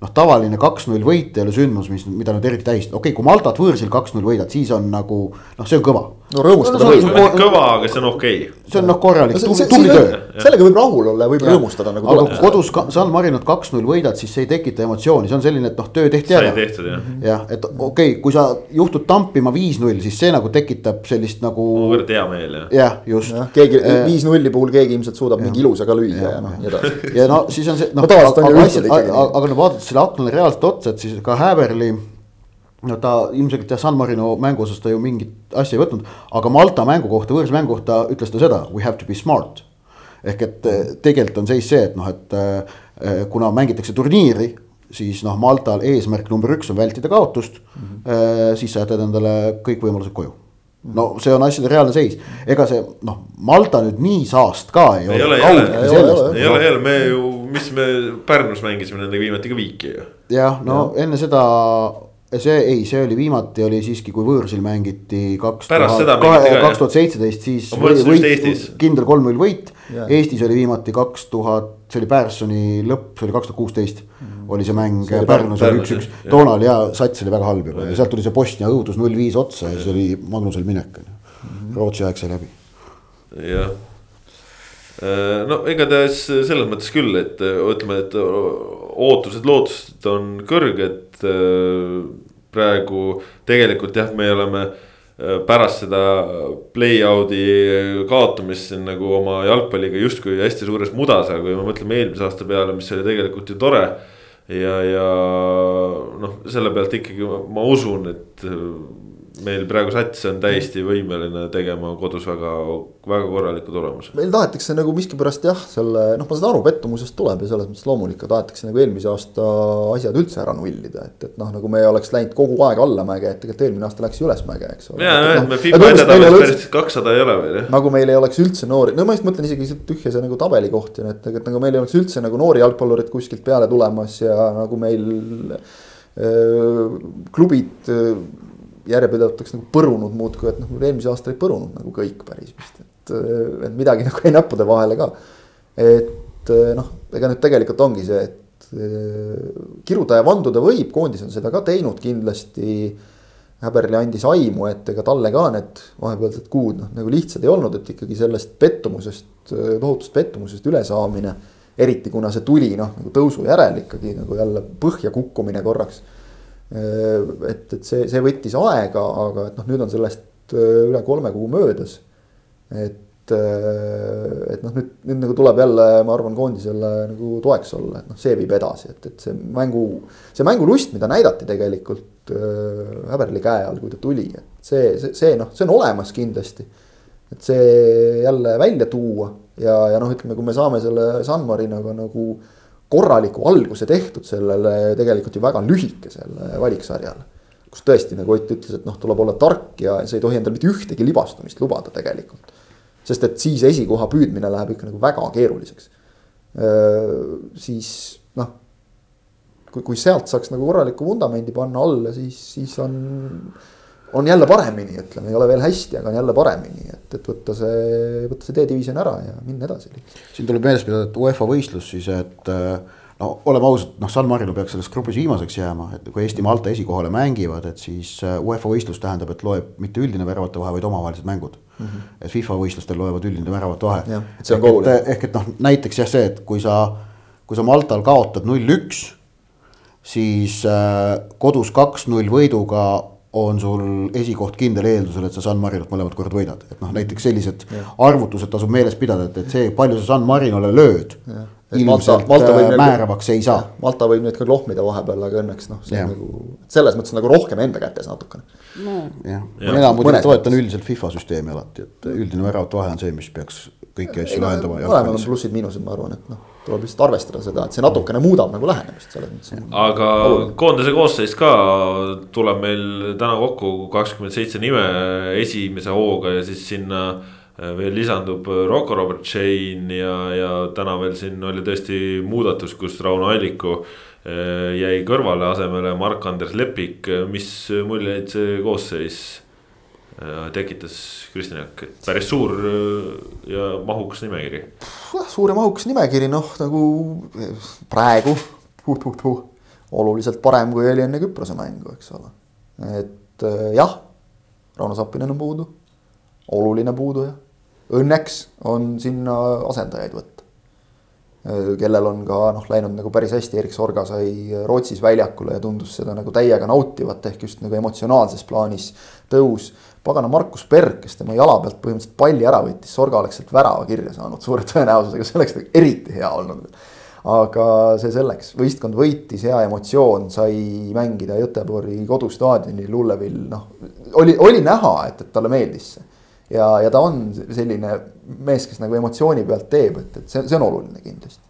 noh, tavaline kaks-null võit ei ole sündmus, mis, mida nüüd eriti tähistada, okei okay,, kui Maltat võõrsil kaks-null võidad, siis on nagu noh, see on kõva. no rõõmustada no, võib. kõva, aga see on okei okay.. see on noh, korralik no,, tubli töö. sellega võib rahul olla ja võib ja. rõõmustada nagu. aga kui kodus San Marinot kaks-null võidad, siis see ei tekita emotsiooni, see on selline, et noh, töö tehti ära. sai tehtud jah. jah, et okei okay,, kui sa juhtud tampima viis-null, siis see nagu tekitab sellist nagu. kuivõrd hea meel jah. jah, just. keegi viis-nulli puhul keegi ilmselt suudab mingi ilusa ka lüüa ja noh, nii edasi. ja no siis on see noh, aga, aga no vaadates selle aknale reaalselt otsa, et siis ka Häberli no ta ilmselt jah, San Marino mängu osas ta ju mingit asja ei võtnud, aga Malta mängu kohta, võõrsmängu kohta ütles ta seda, we have to be smart. ehk et eh, tegelikult on seis see, et noh, et eh, kuna mängitakse turniiri, siis noh, Maltal eesmärk number üks on vältida kaotust mm. -hmm. siis sa jätad endale kõik võimalused koju no see on asjade reaalne seis, ega see noh, Malta nüüd nii saast ka ei, ei ole. ei ole, ei ole, ei ole, me ju, mis me Pärnus mängisime nendega viimati ka viiki ju. jah, no ja. enne seda see ei, see oli viimati oli siiski, kui võõrsil mängiti kaks tuhat, kaks tuhat seitseteist, siis võit, kindel kolm-null võit. Eestis oli viimati kaks tuhat, see oli Pärssoni lõpp, see oli kaks tuhat kuusteist. Mhm. oli see mäng See oli Pärnus oli üks-üks, toona oli ja sats oli väga halb juba ja sealt tuli see Bosnia õudus null viis otsa ja siis oli Magnusel minek on ju. Rootsi aeg sai läbi. jah. No igatahes selles mõttes küll, et ütleme, et ootused-lootused on kõrged. praegu tegelikult jah, me oleme äh, pärast seda play-out'i kaotamist siin nagu oma jalgpalliga justkui hästi suures mudas, aga kui me mõtleme eelmise aasta peale, mis oli tegelikult ju tore. ja, ja noh, selle pealt ikkagi ma usun, et meil praegu sats on täiesti võimeline tegema kodus väga, väga korraliku tulemuse. meil tahetakse nagu miskipärast jah, selle noh, ma saan aru, pettumusest tuleb ja selles mõttes loomulik, aga tahetakse nagu eelmise aasta asjad üldse ära nullida, et, et noh, nagu me oleks läinud kogu aeg allamäge, et tegelikult eelmine aasta läks ju ülesmäge, eks ole. ja, ja noh, me FIFA edetabelis päris kakssada ei ole veel jah. nagu meil ei oleks üldse noori, no ma just mõtlen isegi tühja see nagu tabeli kohta, et, et nagu meil ei oleks üldse nagu noori jalgpallureid kuskilt peale tulemas ja nagu meil öö, klubid järjepidevalt oleks nagu põrunud muudkui, et noh, eelmise aasta ei põrunud nagu kõik päris vist, et, et midagi nagu jäi näppude vahele ka. et noh, ega nüüd tegelikult ongi see, et kiruda ja vanduda võib, koondis on seda ka teinud kindlasti. Häberli andis aimu, et ega talle ka need vahepealsed kuud noh, nagu lihtsad ei olnud, et ikkagi sellest pettumusest, tohutust pettumusest ülesaamine. eriti kuna see tuli noh, nagu tõusu järel ikkagi nagu jälle põhja kukkumine korraks et, et see, see võttis aega, aga et noh, nüüd on sellest üle kolme kuu möödas. et, et noh, nüüd, nüüd nagu tuleb jälle, ma arvan, koondisele nagu toeks olla, et noh, see viib edasi, et, et see mängu. see mängulust, mida näidati tegelikult Häberli käe all, kui ta tuli, et see, see, see noh, see on olemas kindlasti. et see jälle välja tuua ja, ja noh, ütleme, kui me saame selle San Marinoga nagu korraliku alguse tehtud sellele tegelikult ju väga lühikesele valiksarjale. kus tõesti nagu Ott ütles, et noh, tuleb olla tark ja sa ei tohi endale mitte ühtegi libastumist lubada tegelikult. sest et siis esikoha püüdmine läheb ikka nagu väga keeruliseks. siis noh, kui, kui sealt saaks nagu korraliku vundamendi panna alla, siis, siis on on jälle paremini, ütleme, ei ole veel hästi, aga on jälle paremini, et, et võtta see, võtta see D-divisjon ära ja minna edasi. siin tuleb meeles pidada, et UEFA võistlus siis, et no oleme ausad, noh, San Marino peaks selles grupis viimaseks jääma, et kui Eesti-Malta esikohale mängivad, et siis UEFA võistlus tähendab, et loeb mitte üldine väravate vahe, vaid omavahelised mängud mm. -hmm. et FIFA võistlustel loevad üldine väravate vahe. ehk et, ehk et noh, näiteks jah, see, et kui sa, kui sa Maltal kaotad null-üks, siis äh, kodus kaks-null võiduga on sul esikoht kindel eeldusel, et sa San Marinot mõlemat korda võidad, et noh, näiteks sellised ja. arvutused tasub meeles pidada, et, et see, palju sa San Marinole lööd. Malta, Malta äh, määravaks ei saa. Malta võib nüüd ka lohmida vahepeal, aga õnneks noh, see ja. on nagu selles mõttes nagu rohkem enda kätes natukene. nojah, ma enam muidugi toetan üldiselt FIFA süsteemi alati, et üldine väravate vahe on see, mis peaks kõiki asju lahendama. mõlemal on plussid-miinused, ma arvan, et noh tuleb lihtsalt arvestada seda, et see natukene muudab nagu lähenemist selles mõttes. aga koondise koosseis ka tuleb meil täna kokku kakskümmend seitse nime esimese hooga ja siis sinna veel lisandub Rocco Robert Chain ja, ja täna veel siin oli tõesti muudatus, kus Rauno Alliku jäi kõrvale asemele Mark-Andres Lepik, mis muljeid see koosseis tekitas Kristjan Jaak, päris suur ja mahukas nimekiri. suur ja mahukas nimekiri, noh nagu praegu huh,-huh-huh, oluliselt parem, kui oli enne Küprose mängu, eks ole. et jah, Rauno Sappinen on puudu, oluline puuduja. Õnneks on sinna asendajaid võtta. kellel on ka noh, läinud nagu päris hästi, Erik Sorga sai Rootsis väljakule ja tundus seda nagu täiega nautivat, ehk just nagu emotsionaalses plaanis tõus pagana Markus Berg, kes tema jala pealt põhimõtteliselt palli ära võttis, Sorga oleks sealt värava kirja saanud suure tõenäosusega, see oleks nagu eriti hea olnud. aga see selleks, võistkond võitis, hea emotsioon, sai mängida Göteborgi kodustaadionil Lullevil, noh. oli, oli näha, et, et talle meeldis see. ja, ja ta on selline mees, kes nagu emotsiooni pealt teeb, et, et see, see on oluline kindlasti.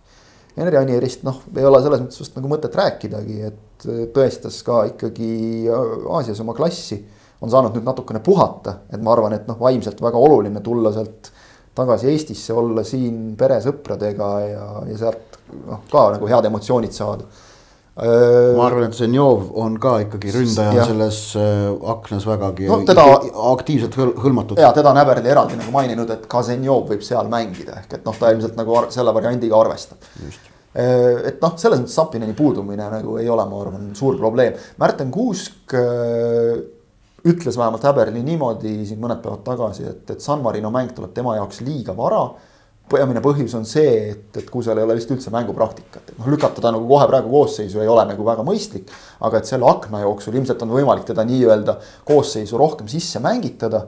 Henri Anierist, noh, ei ole selles mõttes vast nagu mõtet rääkidagi, et tõestas ka ikkagi Aasias oma klassi on saanud nüüd natukene puhata, et ma arvan, et noh, vaimselt väga oluline tulla sealt tagasi Eestisse, olla siin peresõpradega ja, ja sealt noh, ka nagu head emotsioonid saada. ma arvan, et Zenjov on ka ikkagi ründaja ja. selles äh, aknas vägagi no, teda, aktiivselt hõl, hõlmatud. ja teda on Häberli eraldi nagu maininud, et ka Zenjov võib seal mängida, ehk et noh, ta ilmselt nagu selle variandiga arvestab. et noh, selles mõttes Sapineni puudumine nagu ei ole, ma arvan, suur probleem. Märten Kuusk ütles vähemalt Häberli niimoodi siin mõned päevad tagasi, et, et San Marino mäng tuleb tema jaoks liiga vara. peamine põhjus on see, et, et kui seal ei ole vist üldse mängupraktikat, et noh, lükata ta nagu kohe praegu koosseisu ei ole nagu väga mõistlik. aga et selle akna jooksul ilmselt on võimalik teda nii-öelda koosseisu rohkem sisse mängitada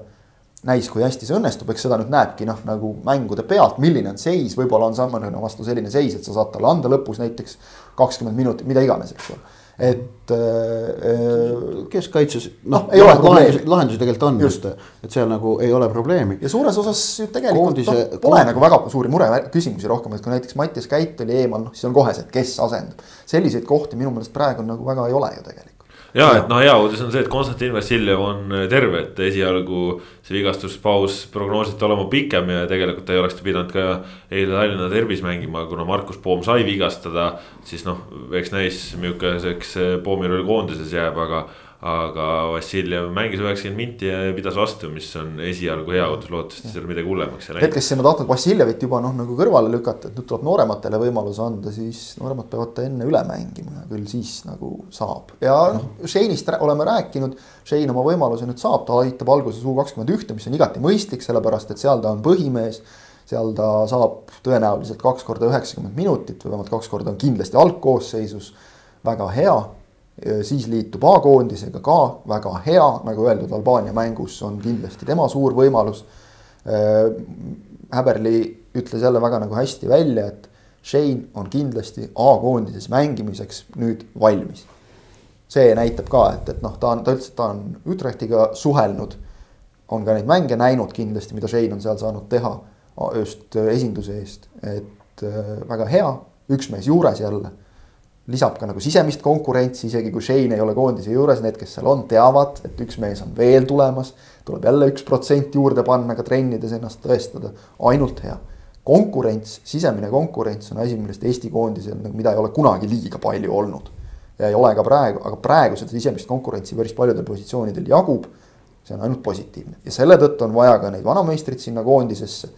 näis, kui hästi see õnnestub, eks seda nüüd näebki noh, nagu mängude pealt, milline on seis, võib-olla on San Marino vastu selline seis, et sa saad talle anda lõpus näiteks kakskümmend minutit, mida iganes, eks ole et äh,. keskkaitses noh, ei ole lahendusi, lahendusi tegelikult on, just, et seal nagu ei ole probleemi. ja suures osas ju tegelikult Koondise, no, pole koond... nagu väga suuri mure, küsimusi rohkem, et kui näiteks Mattias Käit oli eemal, noh siis on kohe see, et kes asendab. selliseid kohti minu meelest praegu nagu väga ei ole ju tegelikult ja et noh, hea uudis on see, et Konstantin Vassiljev on äh, terve, et esialgu see vigastuspaus prognoositi olema pikem ja tegelikult ta ei oleks pidanud ka eile Tallinna Derbis mängima, kuna Markus Poom sai vigastada. siis noh, eks näis, milliseks Poomi roll koondises jääb, aga aga Vassiljev mängis üheksakümmend minti ja pidas vastu, mis on esialgu hea uudis, loodetavasti seal midagi hullemaks ei läinud. Siin on tahtnud Vassiljevit juba noh, nagu kõrvale lükata, et nüüd tuleb noorematele võimaluse anda, siis nooremad peavad ta enne üle mängima ja küll siis nagu saab. ja noh, Shane'ist oleme rääkinud, Shane oma võimaluse nüüd saab, ta aitab alguses U kakskümmend ühte, mis on igati mõistlik, sellepärast et seal ta on põhimees seal ta saab tõenäoliselt kaks korda üheksakümmend minutit või vähemalt kaks korda on kindlasti algkoosseisus. väga hea, siis liitub A-koondisega ka väga hea, nagu öeldud, Albaania mängus on kindlasti tema suur võimalus. Äh, Häberli ütles jälle väga nagu hästi välja, et Shane on kindlasti A-koondises mängimiseks nüüd valmis. see näitab ka, et, et noh, ta on, ta ütles, et ta on Utrechtiga suhelnud. on ka neid mänge näinud kindlasti, mida Shane on seal saanud teha just esinduse eest, et äh, väga hea, üks mees juures jälle lisab ka nagu sisemist konkurentsi, isegi kui Shane ei ole koondise juures, need, kes seal on, teavad, et üks mees on veel tulemas. tuleb jälle üks protsent juurde panna ka trennides ennast tõestada, ainult hea. konkurents, sisemine konkurents on asi, millest Eesti koondisel, nagu, mida ei ole kunagi liiga palju olnud. ja ei ole ka praegu, aga praegu seda sisemist konkurentsi päris paljudel positsioonidel jagub. see on ainult positiivne ja selle tõttu on vaja ka neid vanameistreid sinna koondisesse.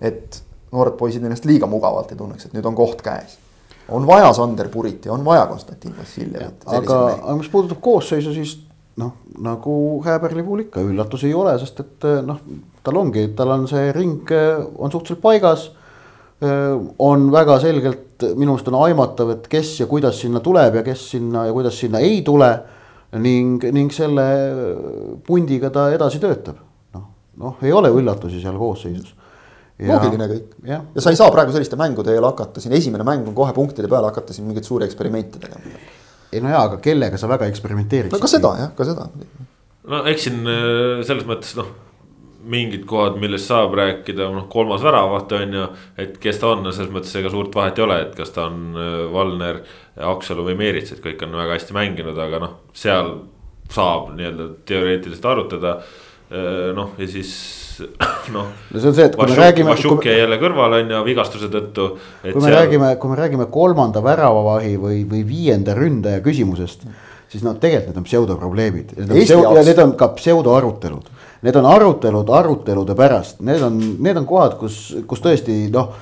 et noored poisid ennast liiga mugavalt ei tunneks, et nüüd on koht käes on vaja Sander Puriti, on vaja Konstantin Vassiljevit. aga, aga mis puudutab koosseisu, siis noh, nagu Hääberli puhul ikka üllatusi ei ole, sest et noh, tal ongi, tal on see ring on suhteliselt paigas. on väga selgelt, minu meelest on aimatav, et kes ja kuidas sinna tuleb ja kes sinna ja kuidas sinna ei tule. ning, ning selle pundiga ta edasi töötab, noh, noh, ei ole üllatusi seal koosseisus loogiline kõik. ja sa ei saa praegu selliste mängude eel hakata, siin esimene mäng on kohe punktide peale, hakata siin mingeid suuri eksperimente tegema. ei no jaa, aga kellega sa väga eksperimenteeriksid? no ka seda jah, ka seda. no eks siin äh, selles mõttes noh, mingid kohad, millest saab rääkida, noh kolmas väravaht on ju. et kes ta on, no selles mõttes ega suurt vahet ei ole, et kas ta on äh, Valner, Aksalu või Meerits, et kõik on väga hästi mänginud, aga noh, seal saab nii-öelda teoreetiliselt arutada. Äh, noh, ja siis noh. no see on see, et kui me räägime. Vašuk jäi jälle kõrvale on ju vigastuse tõttu. kui me seal... räägime, kui me räägime kolmanda väravavahi või, või viienda ründaja küsimusest. siis noh, tegelikult need on pseudoprobleemid. ja need on ka pseudoarutelud. Need on arutelud arutelude pärast, need on, need on kohad, kus, kus tõesti noh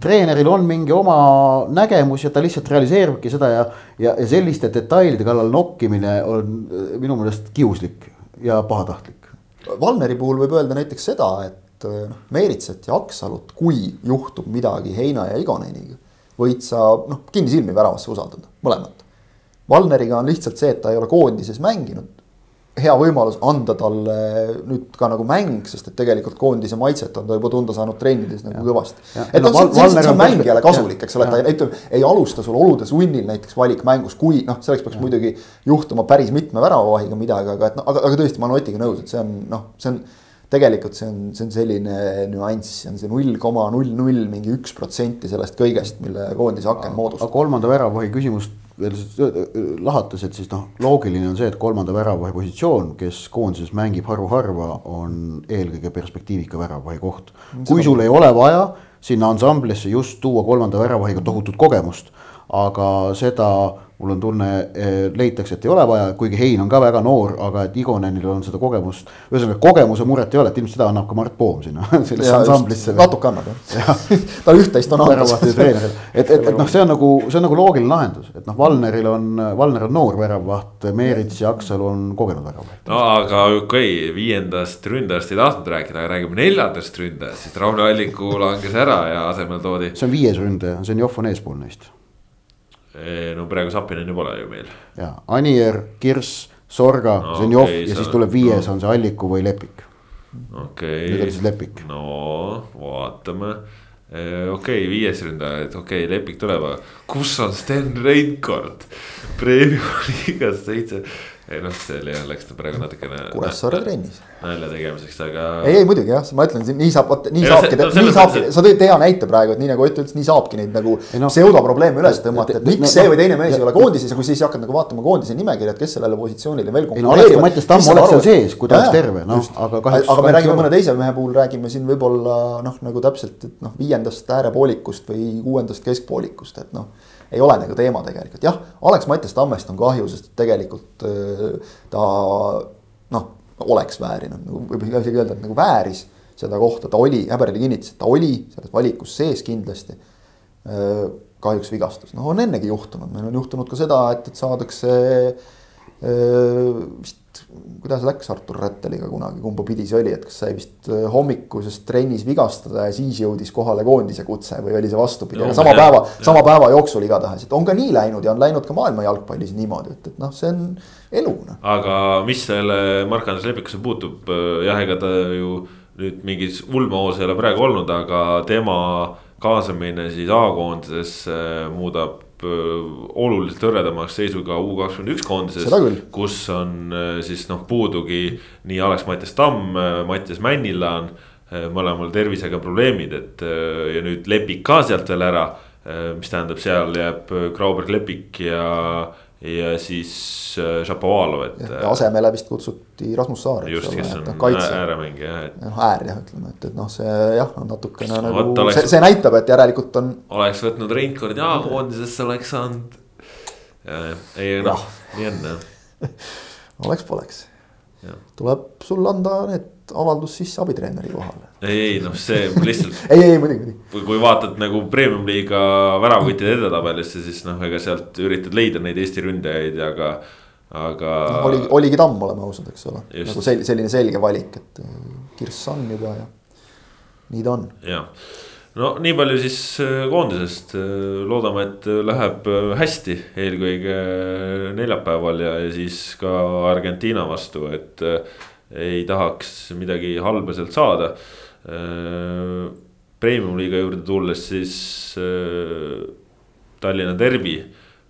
treeneril on mingi oma nägemus ja ta lihtsalt realiseeribki seda ja, ja, ja selliste detailide kallal nokkimine on minu meelest kiuslik ja pahatahtlik. Valneri puhul võib öelda näiteks seda, et noh, Meeritsat ja Aksalut, kui juhtub midagi Heina ja Igoneniga, võid sa noh, kinnisilmi väravasse usaldada, mõlemat. Valneriga on lihtsalt see, et ta ei ole koondises mänginud. Hea võimalus anda talle nüüd ka nagu mäng, sest et tegelikult koondise maitset on ta juba tunda saanud trennides nagu ja. kõvasti. et noh, see, on mängijale kasulik, eks ole, ta ütleme, ei alusta sul olude sunnil näiteks valikmängus, kui noh, selleks peaks ja. muidugi juhtuma päris mitme väravavahiga midagi, aga et noh, aga, aga tõesti, ma olen Otiga nõus, et see on noh, see on tegelikult see on, see on selline nüanss, see on see null koma null null mingi üks protsenti sellest kõigest, mille koondise aken moodustab. kolmanda väravahi küsimust veel lahates, et siis noh, loogiline on see, et kolmanda väravahi positsioon, kes koondises mängib harva-harva, on eelkõige perspektiivika väravahi koht. kui sul ei ole vaja sinna ansamblisse just tuua kolmanda väravahiga tohutut kogemust, aga seda mul on tunne, leitakse, et ei ole vaja, kuigi Hein on ka väga noor, aga et Igonenil on seda kogemust. ühesõnaga kogemuse muret ei ole, et ilmselt seda annab ka Mart Poom sinna sellesse ansamblisse. natuke annab jah ja. tal üht-teist on anda. et, et, et noh, see on nagu, see on nagu loogiline lahendus, et noh, Valneril on, Valner on noor väravvaht, Meerits ja Aksalu on kogenud väravvaht. no aga okei okay,, viiendast ründajast ei tahtnud rääkida, aga räägime neljandast ründajast, siis Rauno Alliku langes ära ja asemel toodi. see on viies ründaja, see on Joff on eespool neist no praegu Sapineni pole ju meil. ja, Anier, Kirss, Sorga no,, see on Joff okay, ja siis tuleb viies no. on see Alliku või Lepik. okei okay.. nüüd on siis Lepik. no vaatame okei okay,, viies ründaja, et okei okay,, Lepik tuleb, aga kus on Sten Reinkord? Premium liigas seitse ei noh, see läks praegu natukene. Kuressaare trennis. nalja tegemiseks, aga. ei, ei muidugi jah, ma ütlen, nii saab, vot nii ja saabki, no, nii saabki, sa tõid hea näite praegu, et nii nagu Ott ütles, nii saabki neid nagu no, pseudoprobleeme üles tõmmata, et miks no, see või teine mees ei ole koondises ja kui siis hakkad nagu vaatama koondise nimekirja, et kes sellele positsioonile veel konkureerivad. Mattias Tamm oleks seal sees, kui ta oleks terve, noh, aga kahjuks. aga me räägime mõne teise mehe puhul, räägime siin võib-olla noh, nagu täpselt, et noh, viiendast äärepoolikust või kuuendast keskpoolikust, et noh ei ole nagu teema tegelikult, jah, Alex Mattias Tammest on kahju, sest tegelikult äh, ta noh, oleks väärinud, nagu võib isegi öelda, et nagu vääris seda kohta, ta oli, Häberli kinnitas, et ta oli selles valikus sees kindlasti. Äh, kahjuks vigastus, noh, on ennegi juhtunud, meil on juhtunud ka seda, et, et saadakse äh, vist kuidas läks Artur Rätteliga kunagi, kumba pidi see oli, et kas sai vist äh, hommikuses trennis vigastada ja siis jõudis kohale koondise kutse või oli see vastupidi, aga sama päeva, sama päeva jooksul igatahes, et on ka nii läinud ja on läinud ka maailma jalgpallis niimoodi, et, et noh, see on elu noh. aga mis selle Mark-Andres Lepikusse puutub, äh, jah, ega ta ju nüüd mingis ulmehoos ei ole praegu olnud, aga tema kaasamine siis A-koondisesse muudab oluliselt hõredamaks seisuga U kakskümmend üks koondises. kus on äh, siis noh, puudugi nii Alex-Mattias Tamm, äh, Mattias Männila on mõlemal tervisega probleemid, et ja nüüd Lepik ka sealt veel ära. mis tähendab, seal jääb Grauberg, Lepik ja ja siis äh, Šapovalov, et. asemele vist kutsuti Rasmus Saar. just, kes on ääremängija, et. noh, äär jah, ütleme, et, et noh, see jah, on natukene no, nagu oleks, see, see näitab, et järelikult on. oleks võtnud Reinkordi A-koondisesse, oleks saanud. ei noh, nii on jah oleks-poleks. tuleb sul anda need avaldus sisse abitreeneri kohale. ei, ei noh, see lihtsalt ei, ei muidugi, muidugi. kui vaatad nagu premium-liiga väravaküttide edetabelisse, siis noh, ega sealt üritad leida neid Eesti ründajaid, aga, aga no,. oli, oligi Tamm, oleme ausad, eks ole, nagu sel, selline selge valik, et äh, Kirss on juba ja nii ta on. jah, no nii palju siis äh, koondisest, äh, loodame, et läheb hästi, eelkõige neljapäeval ja, ja siis ka Argentiina vastu, et ei tahaks midagi halba sealt saada. Äh, Premium-liiga juurde tulles siis äh, Tallinna derbi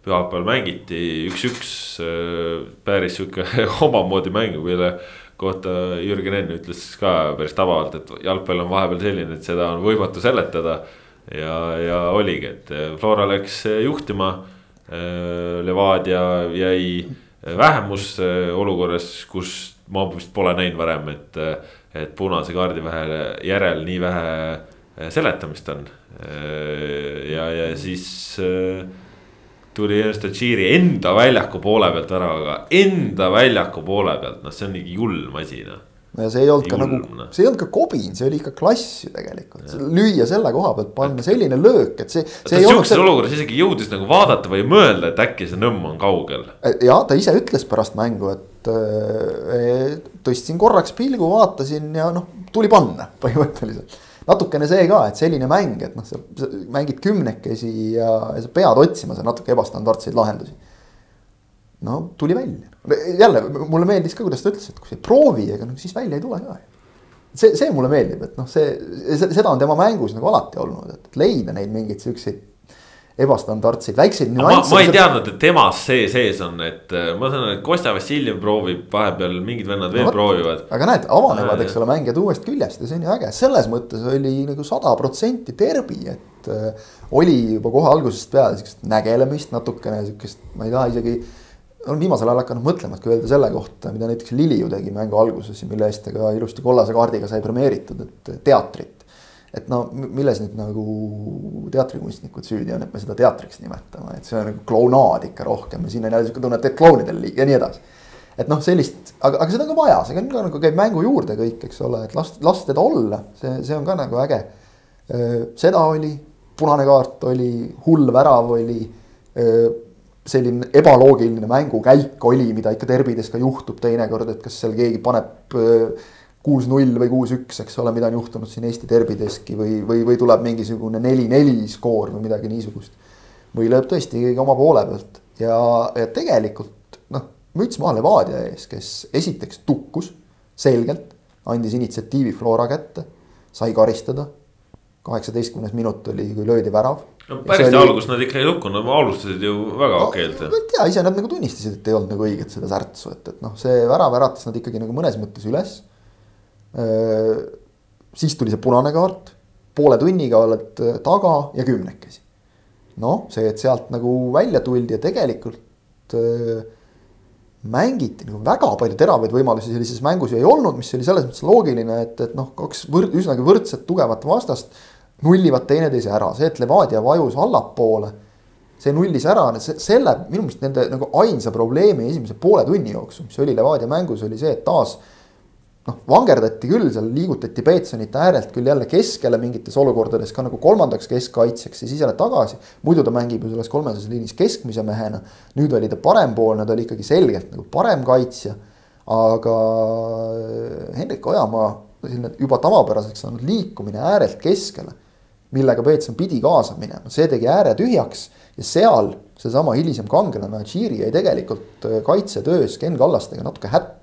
pühapäeval mängiti üks-üks, äh, päris sihuke omamoodi mäng, mille kohta Jürgen Enn ütles ka päris tabavalt, et jalgpall on vahepeal selline, et seda on võimatu seletada. ja, ja oligi, et Flora läks juhtima. Levadia jäi vähemusse olukorras, kus ma vist pole näinud varem, et, et punase kaardi vähe järel nii vähe eh, seletamist on. Eh, ja, ja siis eh, tuli Ernst Tširi enda väljaku poole pealt väravaga, enda väljaku poole pealt, noh, see on mingi julm asi noh no ja see ei olnud ka nagu, see ei olnud ka kobin, see oli ikka klass ju tegelikult, lüüa selle koha pealt, panna selline löök, et see. sihukeses see... olukorras isegi jõudis nagu vaadata või mõelda, et äkki see nõmm on kaugel. ja ta ise ütles pärast mängu, et äh, tõstsin korraks pilgu, vaatasin ja noh, tuli panna põhimõtteliselt. natukene see ka, et selline mäng, et noh, sa mängid kümnekesi ja, ja sa pead otsima seal natuke ebastandardseid lahendusi no tuli välja, jälle mulle meeldis ka, kuidas ta ütles, et kui sa ei proovi, ega noh siis välja ei tule ka. see, see mulle meeldib, et noh, see, seda on tema mängus nagu alati olnud, et leida neid mingeid siukseid ebastandardseid väikseid nüansse. ma ei teadnud, et temas see sees on, et äh, ma saan aru, et Kostja Vassiljev proovib vahepeal, mingid vennad veel no, proovivad. aga näed, avanevad, eks ole, mängijad uuest küljest ja see on ju äge, selles mõttes oli nagu sada protsenti derbi, et äh, oli juba kohe algusest peale siukest nägelemist natukene siukest, ma ei taha isegi olen viimasel ajal hakanud mõtlema, et kui öelda selle kohta, mida näiteks Lili ju tegi mängu alguses ja mille eest ta ka ilusti kollase kaardiga sai premeeritud, et teatrit. Et no milles nüüd nagu teatrikunstnikud süüdi on, et me seda teatriks nimetame, et see on nagu klounaad ikka rohkem ja siin on jälle sihuke tunne, et teed klounidele liiga ja nii edasi. et noh, sellist, aga, aga seda on ka vaja, see on ka nagu käib mängu juurde kõik, eks ole, et las, las teda olla, see, see on ka nagu äge. seda oli, punane kaart oli, hull värav oli selline ebaloogiline mängukäik oli, mida ikka derbides ka juhtub teinekord, et kas seal keegi paneb kuus-null või kuus-üks, eks ole, mida on juhtunud siin Eesti derbideski või, või, või tuleb mingisugune neli-neli skoor või midagi niisugust. või lööb tõesti keegi oma poole pealt ja, ja tegelikult noh, müts maha Levadia ees, kes esiteks tukkus selgelt, andis initsiatiivi Flora kätte, sai karistada. kaheksateistkümnes minut oli, kui löödi värav no päris oli... algust nad ikka ei lukkunud, nad alustasid ju väga no, okeilt. ma ei tea, ise nad nagu tunnistasid, et ei olnud nagu õiget seda särtsu, et, et noh, see värav äratas nad ikkagi nagu mõnes mõttes üles siis tuli see punane kaart, poole tunniga oled äh, taga ja kümnekesi. noh, see, et sealt nagu välja tuldi ja tegelikult äh, mängiti nagu väga palju teravaid võimalusi sellises mängus ju ei olnud, mis oli selles mõttes loogiline, et, et noh, kaks võrd, üsnagi võrdset tugevat vastast nullivad teineteise ära, see, et Levadia vajus allapoole. see nullis ära, selle minu meelest nende nagu ainsa probleemi esimese poole tunni jooksul, mis oli Levadia mängus, oli see, et taas noh, vangerdati küll seal, liigutati Peetsonite äärelt küll jälle keskele mingites olukordades ka nagu kolmandaks keskkaitsjaks ja siis jälle tagasi. muidu ta mängib ju selles kolmesajas liinis keskmise mehena. nüüd oli ta parempoolne, ta oli ikkagi selgelt nagu parem kaitsja. aga Hendrik Ojamaa selline juba tavapäraseks saanud liikumine äärelt keskele, millega Peetson pidi kaasa minema, see tegi ääre tühjaks ja seal seesama hilisem kangelane Achiri jäi tegelikult kaitsetöös Ken Kallastega natuke hätta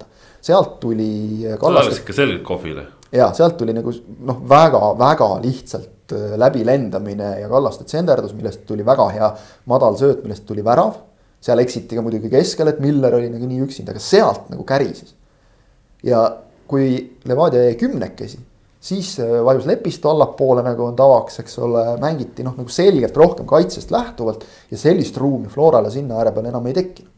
sealt tuli. Kallas ikka selgelt kohvile. ja sealt tuli nagu noh, väga-väga lihtsalt äh, läbilendamine ja Kallaste tsenderdus, millest tuli väga hea madal sööt, millest tuli värav. seal eksiti ka muidugi keskel, et Miller oli nagu nii üksinda, aga sealt nagu kärises. ja kui Levadia jäi kümnekesi, siis äh, vajus Lepistu allapoole, nagu on tavaks, eks ole, mängiti noh, nagu selgelt rohkem kaitsest lähtuvalt ja sellist ruumi Florale sinna ääre peale enam ei tekkinud.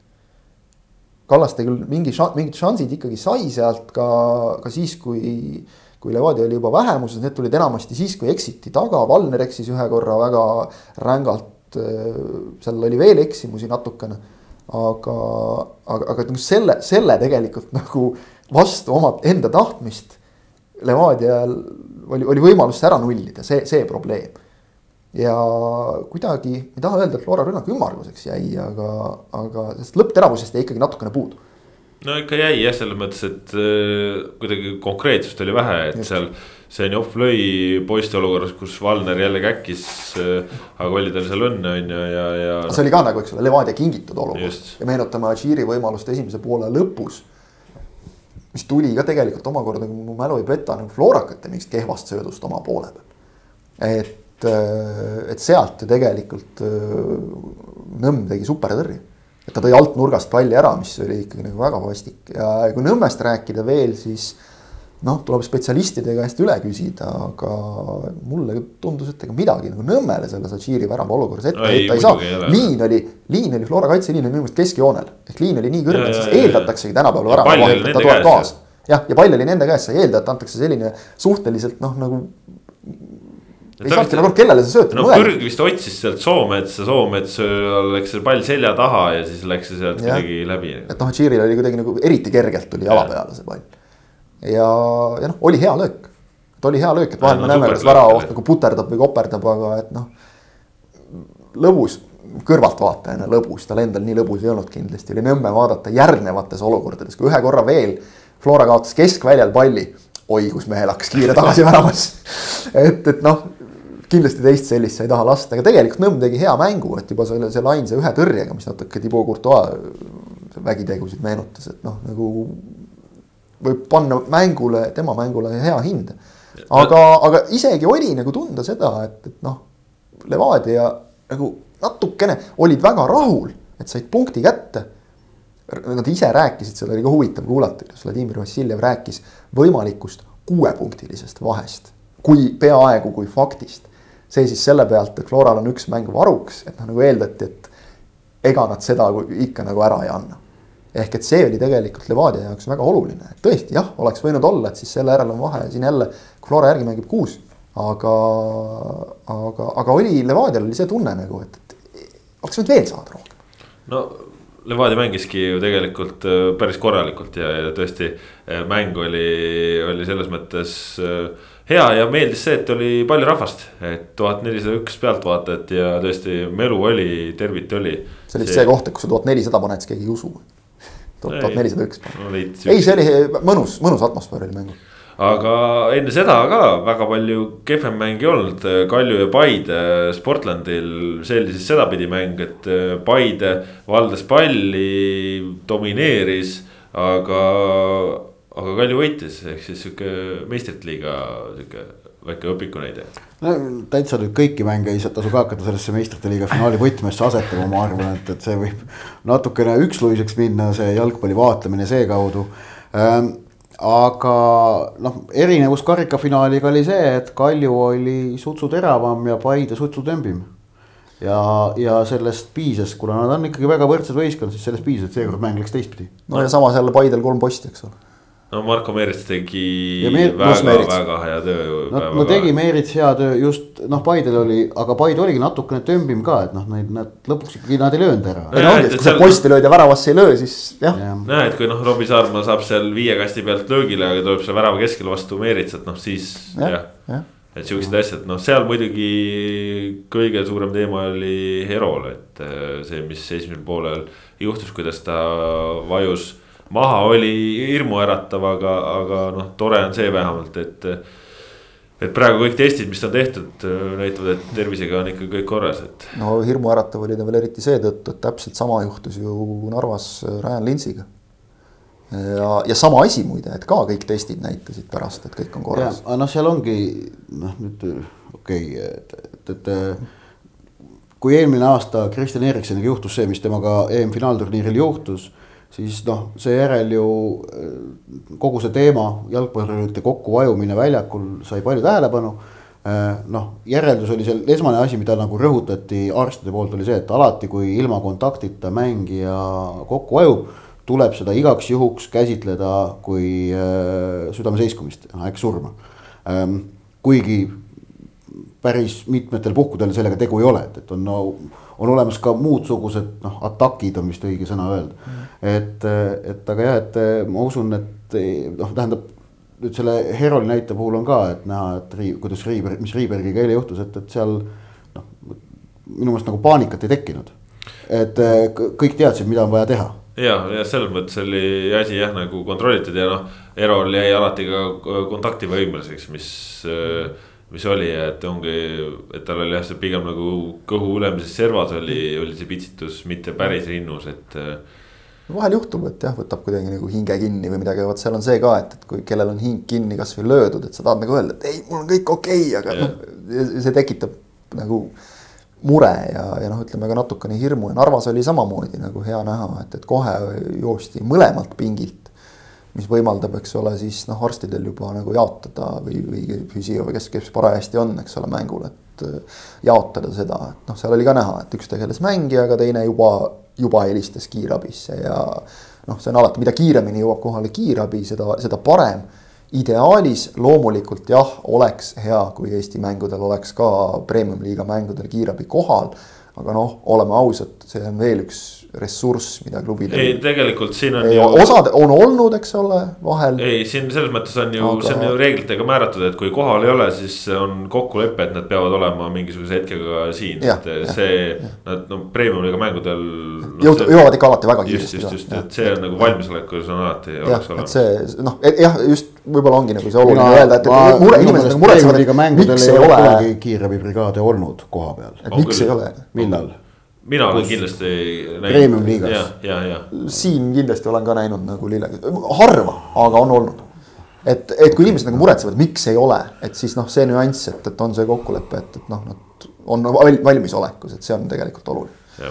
Kallaste küll mingi, mingid šansid ikkagi sai sealt ka, ka siis, kui, kui Levadia oli juba vähemuses, need tulid enamasti siis, kui eksiti taga, Valner eksis ühe korra väga rängalt. seal oli veel eksimusi natukene, aga, aga, aga nagu selle, selle tegelikult nagu vastu oma enda tahtmist. Levadial oli, oli võimalus ära nullida, see, see probleem ja kuidagi, ei taha öelda, et Flora rünnak ümmarguseks jäi, aga, aga sellest lõppteravusest jäi ikkagi natukene puudu. no ikka jäi jah, selles mõttes, et äh, kuidagi konkreetsust oli vähe, et Just. seal. Zenjov lõi poiste olukorras, kus Valner jälle käkkis äh,. aga oli tal seal õnne, on ju, ja, ja. see oli ka nagu, eks ole, Levadia kingitud olukord ja meenutame Adžiri võimalust esimese poole lõpus mis tuli ka tegelikult omakorda, kui mu mälu ei peta, nagu Florakate mingist kehvast söödust oma poole peal. et et, äh, et sealt ju tegelikult äh, Nõmm tegi supertõrje. et ta tõi alt nurgast palli ära, mis oli ikkagi nagu väga vastik ja kui Nõmmest rääkida veel, siis noh, tuleb spetsialistide käest üle küsida, aga mulle tundus, et ega midagi nagu Nõmmele selles Adžiri värava olukorras ette heita ei saa. liin oli, liin oli, Flora kaitseliin oli minu meelest keskjoonel ehk liin oli nii kõrge, et siis eeldataksegi tänapäeval värava vahelt, et ta tuleb kaasa. jah, ja pall oli nende käes, sa ei eelda, et antakse selline suhteliselt noh, nagu ei saanudki nagu kellele see sööta no Kõrg vist otsis sealt Soometsa, Soometsal läks see pall selja taha ja siis läks see sealt kuidagi läbi. et noh, Tšiiril oli kuidagi nagu eriti kergelt tuli jala peale see pall. ja, ja noh, oli hea löök. et oli hea löök, et vahel me näeme, kas väravaht nagu puterdab või koperdab, aga et noh. lõbus, kõrvaltvaatajana lõbus, tal endal nii lõbus ei olnud kindlasti, oli nõmme vaadata järgnevates olukordades, kui ühe korra veel Flora kaotas keskväljal palli oi, kus mehel hakkas kiire tagasi väramas et, et noh, kindlasti teist sellist sa ei taha lasta, aga tegelikult Nõmm tegi hea mängu, et juba selle, selle ainsa ühe tõrjega, mis natuke Thibaut Courtois vägitegusid meenutas, et noh, nagu võib panna mängule, tema mängule hea hinde. aga, aga isegi oli nagu tunda seda, et, et noh, Levadia nagu natukene olid väga rahul, et said punkti kätte. Nad ise rääkisid, seda oli ka huvitav kuulata, kuidas Vladimir Vassiljev rääkis võimalikust kuuepunktilisest vahest kui peaaegu kui faktist see siis selle pealt, et Floral on üks mäng varuks, et noh, nagu eeldati, et ega nad seda ikka nagu ära ei anna. ehk et see oli tegelikult Levadia jaoks väga oluline, et tõesti jah, oleks võinud olla, et siis selle järel on vahe siin jälle, Flora järgi mängib kuus, aga, aga, aga oli Levadial oli see tunne nagu, et, et oleks võinud veel saada rohkem. no Levadia mängiski ju tegelikult äh, päris korralikult ja, ja tõesti äh, mäng oli, oli selles mõttes äh, hea ja meeldis see, et oli palju rahvast, et tuhat nelisada üks pealtvaatajat ja tõesti melu oli, tervit oli. see oli vist see koht, et kui sa tuhat nelisada paned, siis keegi ei usu. tuhat nelisada üks. ei, see oli mõnus, mõnus atmosfäär oli mängul aga enne seda ka väga palju kehvem mäng ei olnud, Kalju ja Paide Sportlandil, see oli siis sedapidi mäng, et Paide valdas palli, domineeris, aga, aga Kalju võitis, ehk siis sihuke meistrite liiga sihuke väike õpiku näide. no täitsa nüüd kõiki mänge ei tasu ka hakata sellesse meistrite liiga finaali võtmesse asetama, ma arvan, et, et see võib natukene üksluiseks minna, see jalgpalli vaatlemine seekaudu ähm, aga noh, erinevus karikafinaaliga oli see, et Kalju oli sutsu teravam ja Paide sutsu tõmbim. ja, ja sellest piisas, kuna nad on ikkagi väga võrdsed võistkond, siis sellest piisas, et seekord mäng läks teistpidi. no ja samas jälle Paidel kolm posti, eks ole no Marko Meerits tegi Meer, väga, väga hea töö. no, no tegi Meerits hea töö just noh, Paidel oli, aga Paide oligi natukene tõmbim ka, et noh, neid, nad lõpuks ikkagi nad ei löönud ära. no et kui sa posti lööd ja väravasse ei löö, siis jah ja.. jah, et kui noh, Robbie Saarma saab seal viie kasti pealt löögile, aga tuleb seal värava keskel vastu Meeritsat, noh siis jah ja. ja. et siuksed asjad, noh, seal muidugi kõige suurem teema oli Herol, et äh, see, mis esimesel poolel juhtus, kuidas ta vajus maha oli hirmuäratav, aga, aga noh, tore on see vähemalt, et. et praegu kõik testid, mis on tehtud, näitavad, et tervisega on ikka kõik korras, et. no hirmuäratav oli ta veel eriti seetõttu, et täpselt sama juhtus ju Narvas Ryan Lintsiga ja, ja sama asi muide, et ka kõik testid näitasid pärast, et kõik on korras. aga noh, seal ongi noh, nüüd okei okay,, et, et, et kui eelmine aasta Kristjan Eriksoniga juhtus see, mis temaga EM-finaalturniiril juhtus siis noh, seejärel ju äh, kogu see teema, jalgpallurite kokkuvajumine väljakul sai palju tähelepanu. Äh, noh, järeldus oli seal, esmane asi, mida nagu rõhutati arstide poolt, oli see, et alati, kui ilma kontaktita mängija kokku vajub, tuleb seda igaks juhuks käsitleda kui äh, südameseiskumist, ehk surma. Ähm, kuigi päris mitmetel puhkudel sellega tegu ei ole, et, et on no on olemas ka muudsugused noh, atakid on vist õige sõna öelda. Mm.. et, et aga jah, et ma usun, et noh, tähendab nüüd selle Heroli näite puhul on ka, et näha, et Rii, kuidas Riiberg, mis Riibergiga eile juhtus, et, et seal noh, minu meelest nagu paanikat ei tekkinud. et kõik teadsid, mida on vaja teha. Ja, ja selles mõttes oli asi jah nagu kontrollitud ja noh, Erol jäi alati ka kontaktivõimeliseks, mis äh, mis oli, et ongi, et tal oli jah, see pigem nagu kõhu ülemises servas oli, oli see pitsitus, mitte päris rinnus, et. vahel juhtub, et jah, võtab kuidagi nagu hinge kinni või midagi, vot seal on see ka, et, et kui kellel on hing kinni kasvõi löödud, et sa tahad nagu öelda, et ei, mul on kõik okei okay,, aga noh, see tekitab nagu mure ja, ja noh, ütleme ka natukene hirmu ja Narvas oli samamoodi nagu hea näha, et, et kohe joosti mõlemalt pingilt mis võimaldab, eks ole, siis noh, arstidel juba nagu jaotada või, või füsio või kes, kes parajasti on, eks ole, mängul, et äh, jaotada seda, et noh, seal oli ka näha, et üks tegeles mängijaga, teine juba, juba helistas kiirabisse ja noh, see on alati, mida kiiremini jõuab kohale kiirabi, seda, seda parem. ideaalis loomulikult jah, oleks hea, kui Eesti mängudel oleks ka premium-liiga mängudel kiirabi kohal. aga noh, oleme ausad, see on veel üks ressurss, mida klubidel. ei, tegelikult siin on ei, ju. osad on olnud, eks ole, vahel. ei, siin selles mõttes on ju aga..., see on ju reeglitega määratud, et kui kohal ei ole, siis on kokkulepe, et nad peavad olema mingisuguse hetkega siin, et see. Nad no premium-liiga mängudel no,. jõud-, jõuavad ikka alati väga kiiresti. just, just, just, et see on nagu valmisolekus on alati. jah, et see noh, jah, just võib-olla ongi nagu see oluline öelda, et, et mure, inimesed nagu muretsevad, miks ei ole. kiirabibrigaade olnud koha peal. et miks ei ole. millal? Mina olen kindlasti. Premium liigas. siin kindlasti olen ka näinud nagu lille, harva, aga on olnud. et, et kui inimesed nagu muretsevad, miks ei ole, et siis noh, see nüanss, et, et on see kokkulepe, et, et noh, nad on valmisolekus, et see on tegelikult oluline.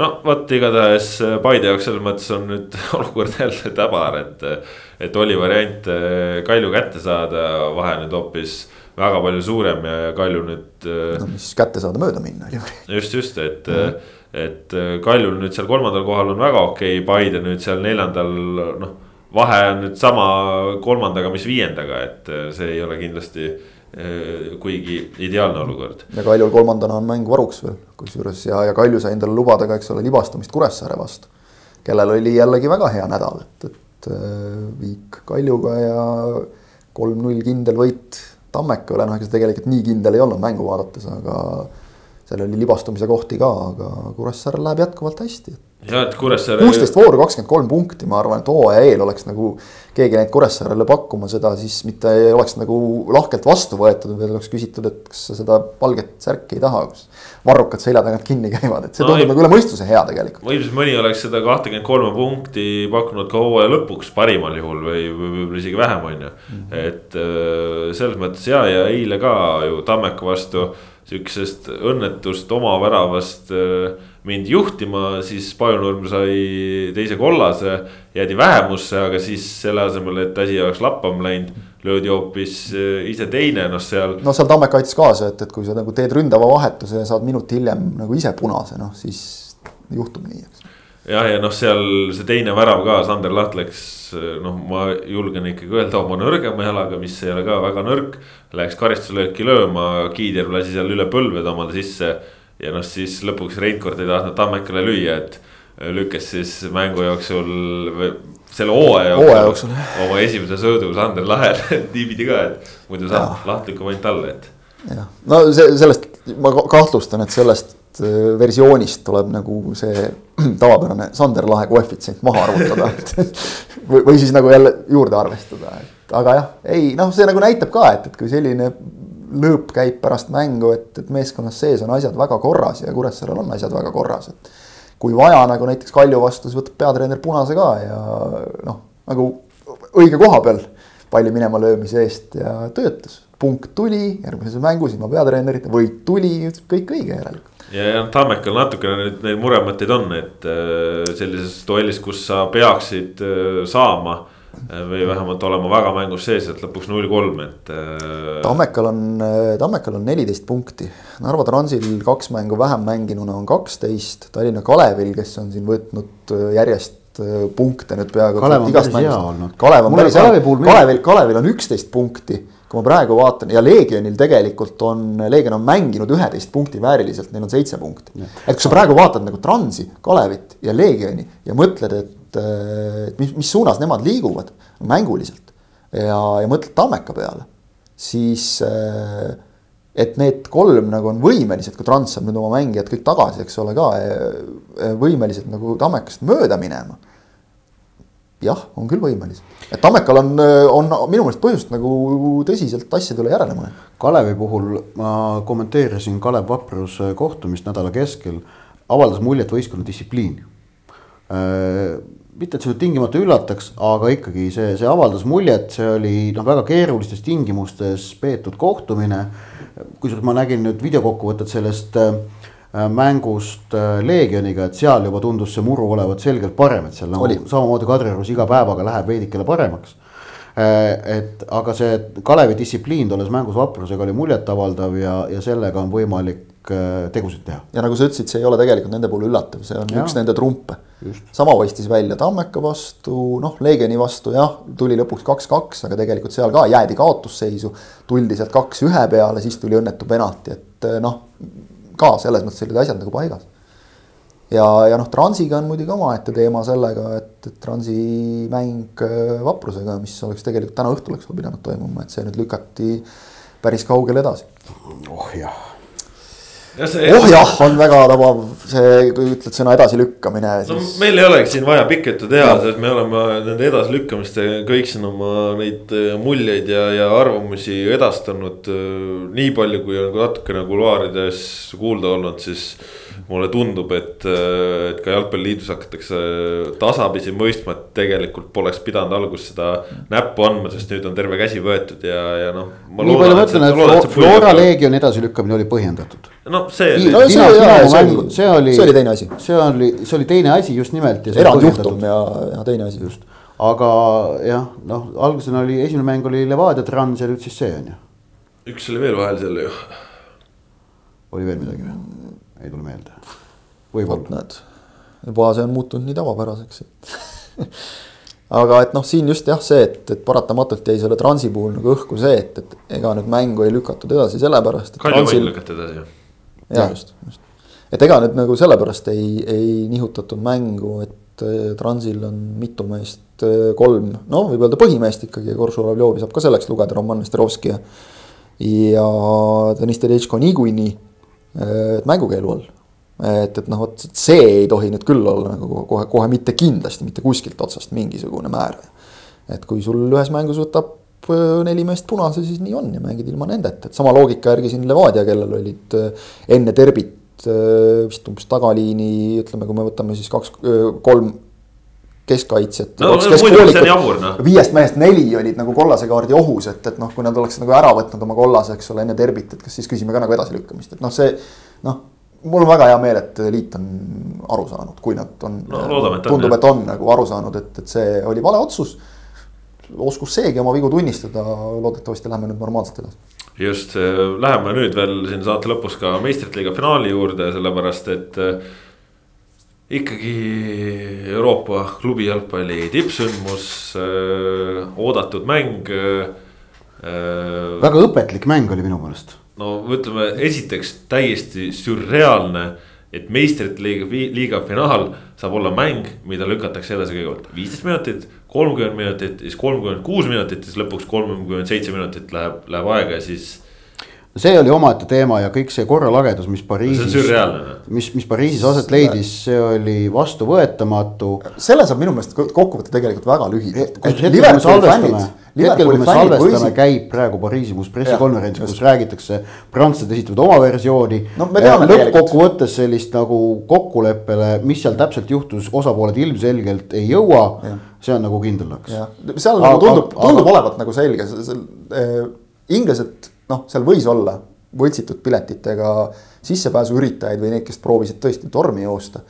no vot, igatahes Paide jaoks selles mõttes on nüüd olukord jälle täbar, et, et oli variant eh, Kalju kätte saada, vahe nüüd hoopis väga palju suurem ja, Kalju nüüd. Äh, no mis kätte saada, mööda minna oli ju. just, just, et mm, -hmm. et äh, Kaljul nüüd seal kolmandal kohal on väga okei okay,, Paide nüüd seal neljandal, noh. vahe on nüüd sama kolmandaga, mis viiendaga, et see ei ole kindlasti kuigi ideaalne olukord. ja Kaljul kolmandana on mäng varuks veel, kusjuures ja, ja Kalju sai endale lubada ka, eks ole, libastumist Kuressaare vastu. kellel oli jällegi väga hea nädal, et, et viik Kaljuga ja kolm-null kindel võit Tammeka üle, noh ega see tegelikult nii kindel ei olnud mängu vaadates, aga seal oli libastumise kohti ka, aga Kuressaarel läheb jätkuvalt hästi ja et Kuressaare. kuusteist vooru, kakskümmend kolm punkti, ma arvan, et hooaja eel oleks nagu keegi läinud Kuressaarele pakkuma seda, siis mitte ei oleks nagu lahkelt vastu võetud, vaid oleks küsitud, et kas sa seda valget särki ei taha, kus varrukad selja tagant kinni käivad, et see no, tundub nagu üle mõistuse hea tegelikult. ilmselt mõni oleks seda kahtekümmet kolme punkti pakkunud ka hooaja lõpuks parimal juhul või võib-olla isegi vähem, on ju. Mhm. et selles mõttes ja, ja eile ka ju Tammeka vastu sihukesest õnnetust oma väravast äh, mind juhtima, siis Pajunurm sai teise kollase, jäädi vähemusse, aga siis selle asemel, et asi oleks lappama läinud, löödi hoopis eh, ise teine, noh seal. no seal Tammek aitas kaasa, et, et kui sa nagu teed ründava vahetuse ja saad minut hiljem nagu ise punase, noh siis juhtub nii, eks. jah, ja noh, seal see teine värav ka, Sander Laht läks, noh, ma julgen ikkagi öelda oma nõrgema jalaga, mis ei ole ka väga nõrk. Läks karistuslööki lööma, Kiider lasi seal üle põlved omale sisse ja noh, siis lõpuks Reinkord ei tahtnud Tammekale lüüa, et lükkas siis mängu jooksul või selle hooaja jooksul oma esimese sõõdu Sander Lahel niipidi ka, et muidu saab laht lükkab ainult alla, et. jah, no see sellest ma kahtlustan, et sellest äh, versioonist tuleb nagu see tavapärane Sander Lahe koefitsient maha arvutada või, või siis nagu jälle juurde arvestada, et aga jah, ei noh, see nagu näitab ka, et, et kui selline lõõp käib pärast mängu, et, et meeskonnas sees on asjad väga korras ja Kuressaarel on asjad väga korras, et. kui vaja, nagu näiteks Kalju vastu, siis võtab peatreener punase ka ja noh, nagu õige koha peal palli minema löömise eest ja töötas. punkt tuli, järgmises mängus ilma peatreenerita, võit tuli, kõik õige järelikult ja, ja Tammekal natukene nüüd neid muremõtteid on, et äh, sellises duellis, kus sa peaksid äh, saama või vähemalt olema väga mängus sees, et lõpuks null kolm, et. Äh, Tammekal on, äh, Tammekal on neliteist punkti, Narva Transil kaks mängu vähem mänginuna on kaksteist, Tallinna Kalevil, kes on siin võtnud järjest punkte nüüd peaaegu. Kalev on päris hea olnud. Kalev on päris hea, Kalevil, Kalevil on üksteist punkti kui ma praegu vaatan ja Leegionil tegelikult on, Leegion on mänginud üheteist punkti vääriliselt, neil on seitse punkti. et kui sa praegu vaatad nagu Transi, Kalevit ja Leegioni ja mõtled, et et mis, mis suunas nemad liiguvad mänguliselt. ja, ja mõtled Tammeka peale, siis et need kolm nagu on võimelised, kui Trans saab nüüd oma mängijad kõik tagasi, eks ole ka, võimelised nagu Tammekast mööda minema jah, on küll võimelised, et Tammekal on, on minu meelest põhjust nagu tõsiselt asjade üle järele mõelda. Kalevi puhul ma kommenteerisin Kalev Vapruse kohtumist nädala keskel, avaldas muljet võistkonna distsipliin mitte, et see tingimata üllataks, aga ikkagi see, see avaldas muljet, see oli noh, väga keerulistes tingimustes peetud kohtumine. kusjuures ma nägin nüüd videokokkuvõtet sellest äh, mängust äh, Leegioniga, et seal juba tundus see muru olevat selgelt parem, et seal nagu samamoodi Kadriorus iga päevaga läheb veidikene paremaks äh, et aga see Kalevi distsipliin tolles mängus vaprusega oli muljetavaldav ja, ja sellega on võimalik tegusid teha. ja nagu sa ütlesid, see ei ole tegelikult nende puhul üllatav, see on ja. üks nende trumpe sama paistis välja Tammeka vastu, noh, Leegioni vastu jah, tuli lõpuks kaks-kaks, aga tegelikult seal ka jäädi kaotusseisu. tuldi sealt kaks-ühe peale, siis tuli õnnetu penalti, et eh, noh, ka selles mõttes olid asjad nagu paigas. ja, ja noh, Transiga on muidugi omaette teema sellega, et, Transi mäng eh, Vaprusega, mis oleks tegelikult täna õhtul oleks pidanud toimuma, et see nüüd lükati päris kaugele edasi. oh jah oh jah, on väga tabav see, kui ütled sõna edasilükkamine siis.... no meil ei olegi siin vaja pikalt ju teha, sest me oleme nende edasilükkamistega kõik siin oma neid äh, muljeid ja, ja arvamusi edastanud. Äh, nii palju, kui on natukene kuluaarides kuulda olnud, siis mulle tundub, et, et ka jalgpalliliidus hakatakse tasapisi mõistma, et tegelikult poleks pidanud alguses seda näppu andma, sest nüüd on terve käsi võetud ja, ja noh. nii palju ma ütlen, et, Flora Leegioni edasilükkamine oli põhjendatud. no see. No, see, see, oli, see oli, see oli teine asi. see oli, see oli teine asi just nimelt. erandjuhtum ja, ja teine asi just. aga jah, noh, algusena oli esimene mäng oli Levadia Trans ja nüüd siis see on ju. üks oli veel vahel seal ju. oli veel midagi või? Ei tule meelde. võib-olla. näed, juba see on muutunud nii tavapäraseks, et aga et noh, siin just jah, see, et, et paratamatult jäi selle Transi puhul nagu õhku see, et, et ega nüüd mängu ei lükatud edasi sellepärast. Kalju Transil... Vail lükati edasi. jah, just, just. et ega nüüd nagu sellepärast ei, ei nihutatud mängu, et äh, Transil on mitu meest, äh, kolm, noh, võib öelda põhimeest ikkagi, Koršulavljovi saab ka selleks lugeda, Roman Nesterovski ja. ja Deniss Tedesco niikuinii mängukeelu all et, et noh, vot see ei tohi nüüd küll olla nagu kohe, kohe mitte kindlasti mitte kuskilt otsast mingisugune määr. et kui sul ühes mängus võtab äh, neli meest punase, siis nii on ja mängid ilma nendeta, et sama loogika järgi siin Levadia, kellel olid äh, enne derbit äh, vist umbes tagaliini, ütleme, kui me võtame siis kaks, kolm keskkaitsjat no,. No. viiest mehest neli olid nagu kollase kaardi ohus, et, et noh, kui nad oleks nagu ära võtnud oma kollase, eks ole, enne derbit, et kas siis küsime ka nagu edasilükkamist, et noh, see noh mul on väga hea meel, et liit on aru saanud, kui nad on no,. tundub, et on nagu aru saanud, et, et see oli vale otsus. oskus seegi oma vigu tunnistada, loodetavasti läheme nüüd normaalselt edasi. just, läheme nüüd veel siin saate lõpus ka meistrite liiga finaali juurde, sellepärast et äh, ikkagi Euroopa klubi jalgpalli tippsündmus, äh, oodatud mäng. Äh, väga õpetlik mäng oli minu meelest no ütleme, esiteks täiesti sürreaalne, et meistrite liiga, liiga finaal saab olla mäng, mida lükatakse edasi kõigepealt viisteist minutit, kolmkümmend minutit, siis kolmkümmend kuus minutit, siis lõpuks kolmkümmend seitse minutit läheb, läheb aega ja siis see oli omaette teema ja kõik see korralagedus, mis Pariisis, mis, mis Pariisis aset leidis, see oli vastuvõetamatu. selle saab minu meelest kokku võtta tegelikult väga lühidalt. hetkel, kui me salvestame, käib praegu Pariisi uus pressikonverents, kus räägitakse, prantslased esitavad oma versiooni no,. lõppkokkuvõttes sellist nagu kokkuleppele, mis seal täpselt juhtus, osapooled ilmselgelt ei jõua. see on nagu kindel laks. seal nagu tundub, tundub aga... olevat nagu selge, äh, inglased noh, seal võis olla võltsitud piletitega sissepääsuüritajaid või neid, kes proovisid tõesti tormi joosta.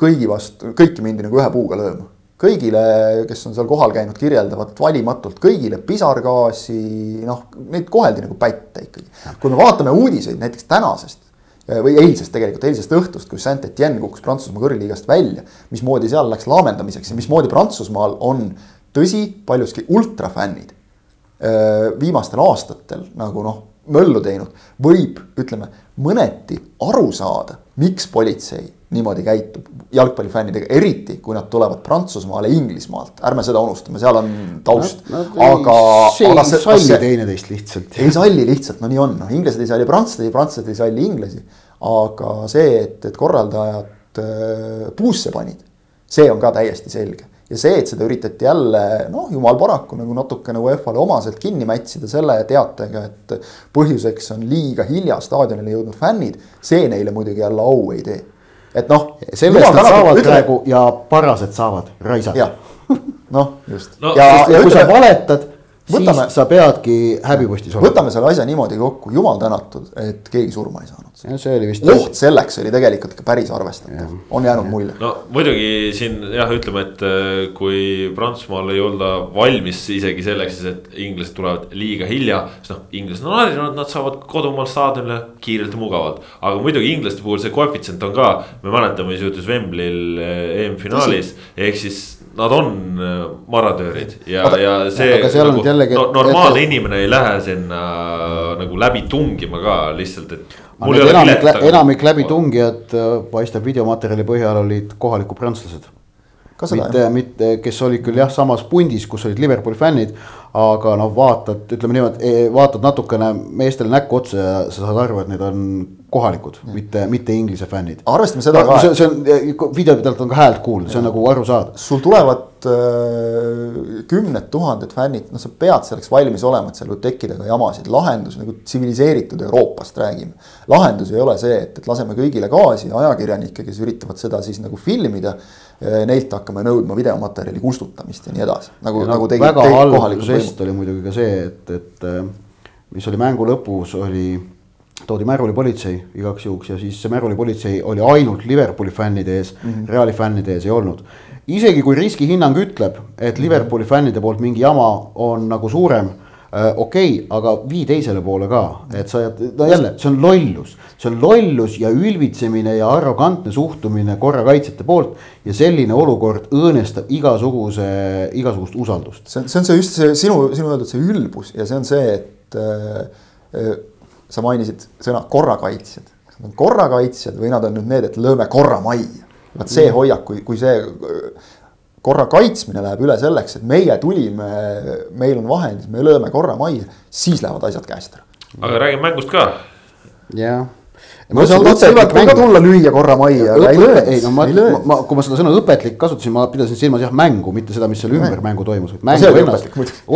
kõigi vastu, kõiki mindi nagu ühe puuga lööma. kõigile, kes on seal kohal käinud, kirjeldavad valimatult kõigile pisargaasi, noh, neid koheldi nagu pätte ikkagi. kui me vaatame uudiseid näiteks tänasest või eilsest tegelikult, eilsest õhtust, kui Saint-Etienne kukkus Prantsusmaa kõrgliigast välja. mismoodi seal läks laamendamiseks ja mismoodi Prantsusmaal on tõsi, paljuski ultrafännid viimastel aastatel nagu noh, möllu teinud, võib, ütleme, mõneti aru saada, miks politsei niimoodi käitub jalgpallifännidega, eriti kui nad tulevad Prantsusmaale Inglismaalt, ärme seda unustame, seal on taust aga ei salli teineteist lihtsalt. ei salli lihtsalt, no nii on, noh inglased ei salli prantslasi, prantslased ei salli inglasi. aga see, et, et korraldajad äh, puusse panid, see on ka täiesti selge ja see, et seda üritati jälle noh, jumal paraku nagu natukene UEFA-le omaselt kinni mätsida selle teatega, et põhjuseks on liiga hilja staadionile jõudnud fännid, see neile muidugi jälle au ei tee. et noh. selle eest nad saavad praegu ja parased saavad raisata. noh, just no,. ja, ja, ja kui sa valetad võtame, siis sa peadki häbipostis olema. võtame selle asja niimoodi kokku, jumal tänatud, et keegi surma ei saanud. see oli vist. oht selleks oli tegelikult ikka päris arvestatav, on jäänud ja. mulje. no muidugi siin jah, ütleme, et äh, kui Prantsusmaal ei olda valmis isegi selleks, et inglased tulevad liiga hilja. siis noh, inglased on harjunud, nad saavad kodumaal staadionile kiirelt ja mugavalt. aga muidugi inglaste puhul see koefitsient on ka, me mäletame, mis juhtus Wembley'l äh, EM-finaalis, ehk siis nad on äh, maradöörid ja, ja see. Nagu, jällegi, no, normaalne et... inimene ei lähe sinna äh, nagu läbi tungima ka lihtsalt, et. enamik, enamik läbitungijad äh, paistab videomaterjali põhjal olid kohalikud prantslased. mitte, mitte, kes olid küll jah, samas pundis, kus olid Liverpooli fännid aga noh, vaatad, ütleme niimoodi, e, vaatad natukene meestele näkku otsa ja sa saad aru, et need on kohalikud, mitte, mitte inglise fännid. arvestame seda ka. see, see on, video pealt on ka häält kuulda, see on nagu aru saada. sul tulevad äh, kümned tuhanded fännid, noh, sa pead selleks valmis olema, et seal võib tekkida ka jamasid, lahendus nagu tsiviliseeritud Euroopast räägime. lahendus ei ole see, et, et laseme kõigile gaasi, ajakirjanikke, kes üritavad seda siis nagu filmida Eh, neilt hakkame nõudma videomaterjali kustutamist ja nii edasi. nagu, nagu tegi. väga halb žest oli muidugi ka see, et, et eh, mis oli mängu lõpus, oli, toodi Märuli politsei igaks juhuks ja siis see Märuli politsei oli ainult Liverpooli fännide ees mm, -hmm. Reali fännide ees ei olnud. isegi kui riskihinnang ütleb, et Liverpooli fännide poolt mingi jama on nagu suurem okei okay,, aga vii teisele poole ka, et sa, no jälle, see on lollus, see on lollus ja ülbitsemine ja arrogantne suhtumine korrakaitsjate poolt. ja selline olukord õõnestab igasuguse, igasugust usaldust. see on, see on see just see sinu, sinu öeldud see ülbus ja see on see, et äh, äh sa mainisid sõna korrakaitsjad. kas nad on korrakaitsjad või nad on nüüd need, et lööme korra majja. vaat see mm. hoiak, kui, kui see korra kaitsmine läheb üle selleks, et meie tulime, meil on vahendid, me lööme korra majja, siis lähevad asjad käest ära. aga räägime mängust ka. jah no seal võivad ka tulla lüüa korra majja, aga ei löö. ei no ma, ma, ma, kui ma seda sõna õpetlik kasutasin, ma pidasin silmas jah mängu, mitte seda, mis seal ümber mängu toimus.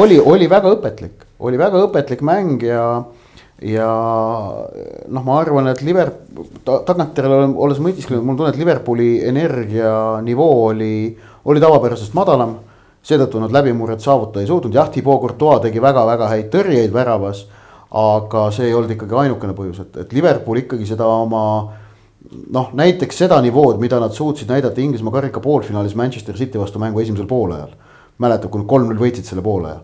oli, oli väga õpetlik, oli väga õpetlik mäng ja, ja noh, ma arvan, et Liverpool, tagantjärele olles mõtisklenud, mul tunne, et Liverpooli energianivoo oli oli tavapärasest madalam. seetõttu nad läbimurret saavutada ei suutnud, jah, Thibaut Courtois tegi väga-väga häid tõrjeid väravas. aga see ei olnud ikkagi ainukene põhjus, et, et Liverpool ikkagi seda oma noh, näiteks seda nivood, mida nad suutsid näidata Inglismaa karika poolfinaalis Manchester City vastu mängu esimesel poolajal. mäletab, kui nad kolm-null võitsid selle poolaja.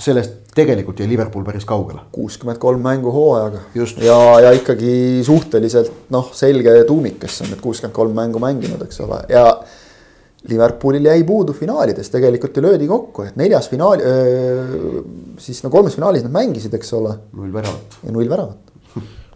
Sellest tegelikult jäi Liverpool päris kaugele. kuuskümmend kolm mängu hooajaga. ja, ja ikkagi suhteliselt noh, selge tuumik, kes on need kuuskümmend kolm mängu mänginud, eks ole, ja Liverpoolil jäi puudu finaalides, tegelikult ju löödi kokku, et neljas finaal, siis no kolmes finaalis nad mängisid, eks ole. null väravat. ja null väravat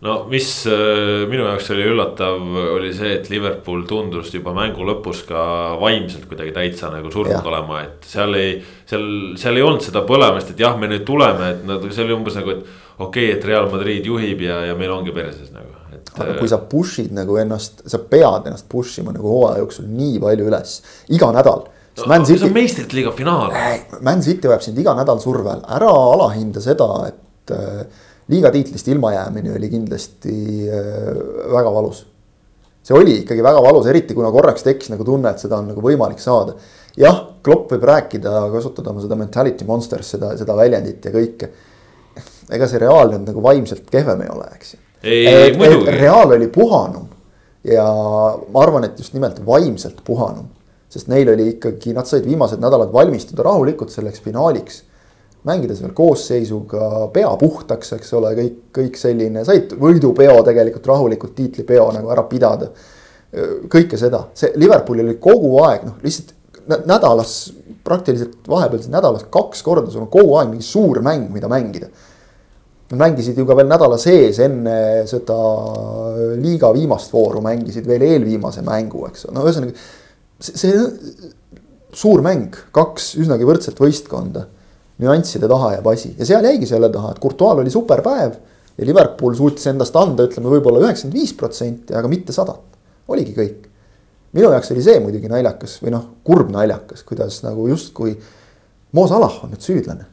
no mis äh, minu jaoks oli üllatav, oli see, et Liverpool tundus juba mängu lõpus ka vaimselt kuidagi täitsa nagu surnud olema, et seal ei. seal, seal ei olnud seda põlemist, et jah, me nüüd tuleme, et nad, see oli umbes nagu, et okei okay,, et Real Madrid juhib ja, ja meil ongi perses nagu, et. aga kui sa push'id nagu ennast, sa pead ennast push ima nagu hooaja jooksul nii palju üles, iga nädal no, Man City. see on meistrite liiga finaal. Man City hoiab sind iga nädal surve all, ära alahinda seda, et äh, liiga tiitlist ilmajäämine oli kindlasti äh, väga valus. see oli ikkagi väga valus, eriti kuna korraks tekkis nagu tunne, et seda on nagu võimalik saada. jah, Klopp võib rääkida, kasutada oma seda mentality monsters, seda, seda väljendit ja kõike. ega see Real nüüd nagu vaimselt kehvem ei ole, eks ju. Real oli puhanum ja ma arvan, et just nimelt vaimselt puhanum. sest neil oli ikkagi, nad said viimased nädalad valmistuda rahulikult selleks finaaliks mängides veel koosseisuga, pea puhtaks, eks ole, kõik, kõik selline, said võidupeo tegelikult rahulikult, tiitlipeo nagu ära pidada. kõike seda, see Liverpoolil oli kogu aeg noh, lihtsalt nädalas, praktiliselt vahepeal nädalas kaks korda, sul on kogu aeg mingi suur mäng, mida mängida. Nad mängisid ju ka veel nädala sees enne seda liiga viimast vooru, mängisid veel eelviimase mängu, eks ole, no ühesõnaga. see, see suur mäng, kaks üsnagi võrdset võistkonda nüansside taha jääb asi ja seal jäigi selle taha, et Courtois'l oli super päev. ja Liverpool suutis endast anda, ütleme võib-olla üheksakümmend viis protsenti, aga mitte sadat. oligi kõik. minu jaoks oli see muidugi naljakas või noh, kurb naljakas, kuidas nagu justkui Mo Salah on nüüd süüdlane.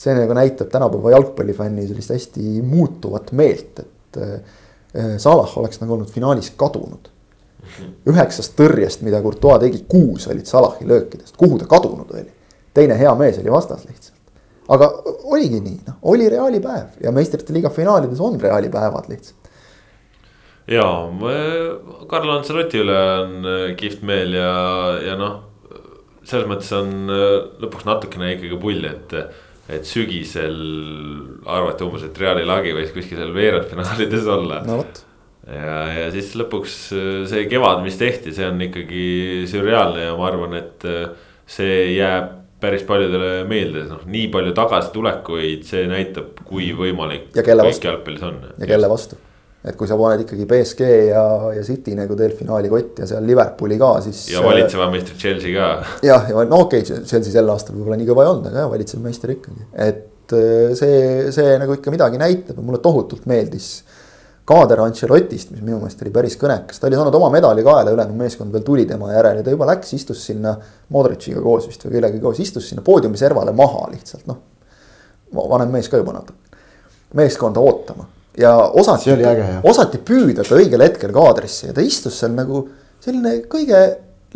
see nagu näitab tänapäeva jalgpallifänni sellist hästi muutuvat meelt, et äh, Salah oleks nagu olnud finaalis kadunud üheksast tõrjest, mida Courtois tegi, kuus olid Salahi löökidest, kuhu ta kadunud oli teine hea mees oli vastas lihtsalt. aga oligi nii, noh, oli Reali päev ja meistrite liiga finaalides on Reali päevad lihtsalt. ja, Karl Ancelotti üle on äh, kihvt meel ja, ja noh, selles mõttes on äh, lõpuks natukene ikkagi pull, et et sügisel arvati umbes, et Reali lagi võis kuskil seal veerandfinaalides olla. no vot. ja, ja siis lõpuks äh, see kevad, mis tehti, see on ikkagi sürreaalne ja ma arvan, et see jääb päris paljudele meelde, noh nii palju tagasitulekuid, see näitab, kui võimalik. ja kelle vastu. ja kelle vastu. et kui sa paned ikkagi BSG ja, ja City nagu delfinaali kotti ja seal Liverpooli ka, siis. ja valitseva meistri Chelsea ka. jah, ja no okei okay,, Chelsea sel aastal võib-olla nii kõva ei olnud, aga jah, valitsev meister ikkagi, et äh, see, see nagu ikka midagi näitab ja mulle tohutult meeldis kaader Ancelotist, mis minu meelest oli päris kõnekas, ta oli saanud oma medali kaela, ülejäänud meeskond veel tuli tema järel ja ta juba läks, istus sinna Modritšiga koos vist või kellegagi koos, istus sinna poodiumi servale maha lihtsalt noh. vanem mees ka juba natuke, meeskonda ootama. Ja osati, osati püüda ta õigel hetkel kaadrisse ja ta istus seal nagu selline kõige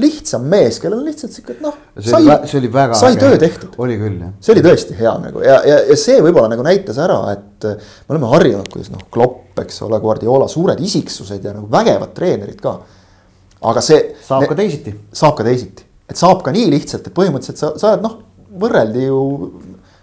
lihtsam mees, kellel on lihtsalt sihuke, et noh. sai, see oli väga. sai töö tehtud. oli küll jah. see oli tõesti hea nagu ja, ja, ja see võib-olla nagu näitas ära, et me oleme harjunud, kuidas noh, Klopp, eks ole, Guardiola, suured isiksused ja nagu vägevad treenerid ka. aga see. saab ne, ka teisiti. saab ka teisiti, et saab ka nii lihtsalt, et põhimõtteliselt sa, sa oled noh, võrreldi ju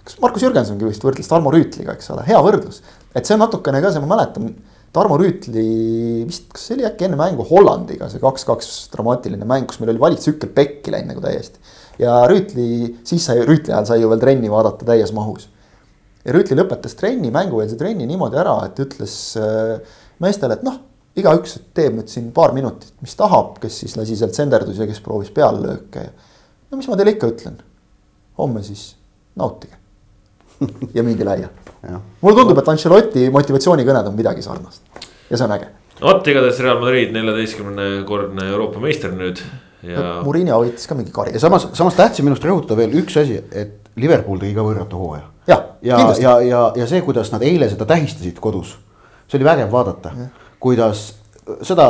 kas Markus Jürgensongi vist võrdles Tarmo Rüütliga, eks ole, hea võrdlus. et see on natukene ka see, ma mäletan, Tarmo Rüütli vist, kas see oli äkki enne mängu Hollandiga, see kaks-kaks dramaatiline mäng, kus meil oli valitsükkel pekki läinud nagu täiesti. ja Rüütli, siis sai, Rüütli ajal sai ju veel trenni vaadata täies mahus. ja Rüütli lõpetas trenni, mängueelse trenni niimoodi ära, et ütles äh, meestele, et noh, igaüks teeb nüüd siin paar minutit, mis tahab, kes siis lasi sealt senderdus ja kes proovis peallööke ja. no mis ma teile ikka ütlen, homme siis nautige ja minge laiali mulle tundub, et Ancelotti motivatsioonikõned on midagi sarnast ja see on äge. vot igatahes Real Madrid neljateistkümne kordne Euroopa meister nüüd ja. Murillo võitis ka mingi kari. ja samas, samas tähtsa minust rõhutada veel üks asi, et Liverpool tegi ka võrratu hooaja. ja, ja, ja, ja, ja see, kuidas nad eile seda tähistasid kodus, see oli vägev vaadata, kuidas seda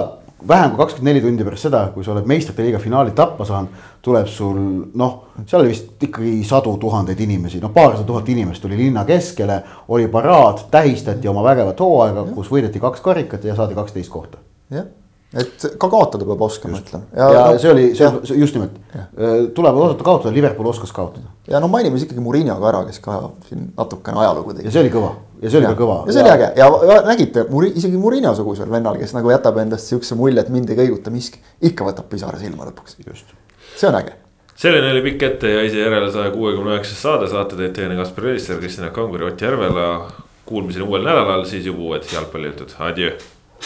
vähem kui kakskümmend neli tundi pärast seda, kui sa oled meistrite liiga finaali tappa saanud, tuleb sul noh, seal oli vist ikkagi sadu tuhandeid inimesi, noh, paarsada tuhat inimest tuli linna keskele. oli paraad, tähistati oma vägevat hooaega, kus võideti kaks karikat ja saadi kaksteist kohta. jah, et ka kaotada peab oskama, ütlen. ja, ja no, see oli, see just nimelt, tuleb osata kaotada, Liverpool oskas kaotada. ja no mainime siis ikkagi Murillo ka ära, kes ka siin natukene ajalugu tegi. ja see oli kõva ja see oli ka kõva. ja see oli äge ja, ja nägite, isegi Murillo sugusel vennal, kes nagu jätab endast siukse mulje, et mind ei kõiguta miski, ikka võtab pisara silma lõpuks. see on äge. selline oli pikk ette ja ise järele saja kuuekümne üheksas saade, saate teid teine Kaspar Elisser, Kristjan Kangur ja Ott Järvela. Kuulmiseni uuel nädalal, siis juba uued jalgpallijutud, adjöö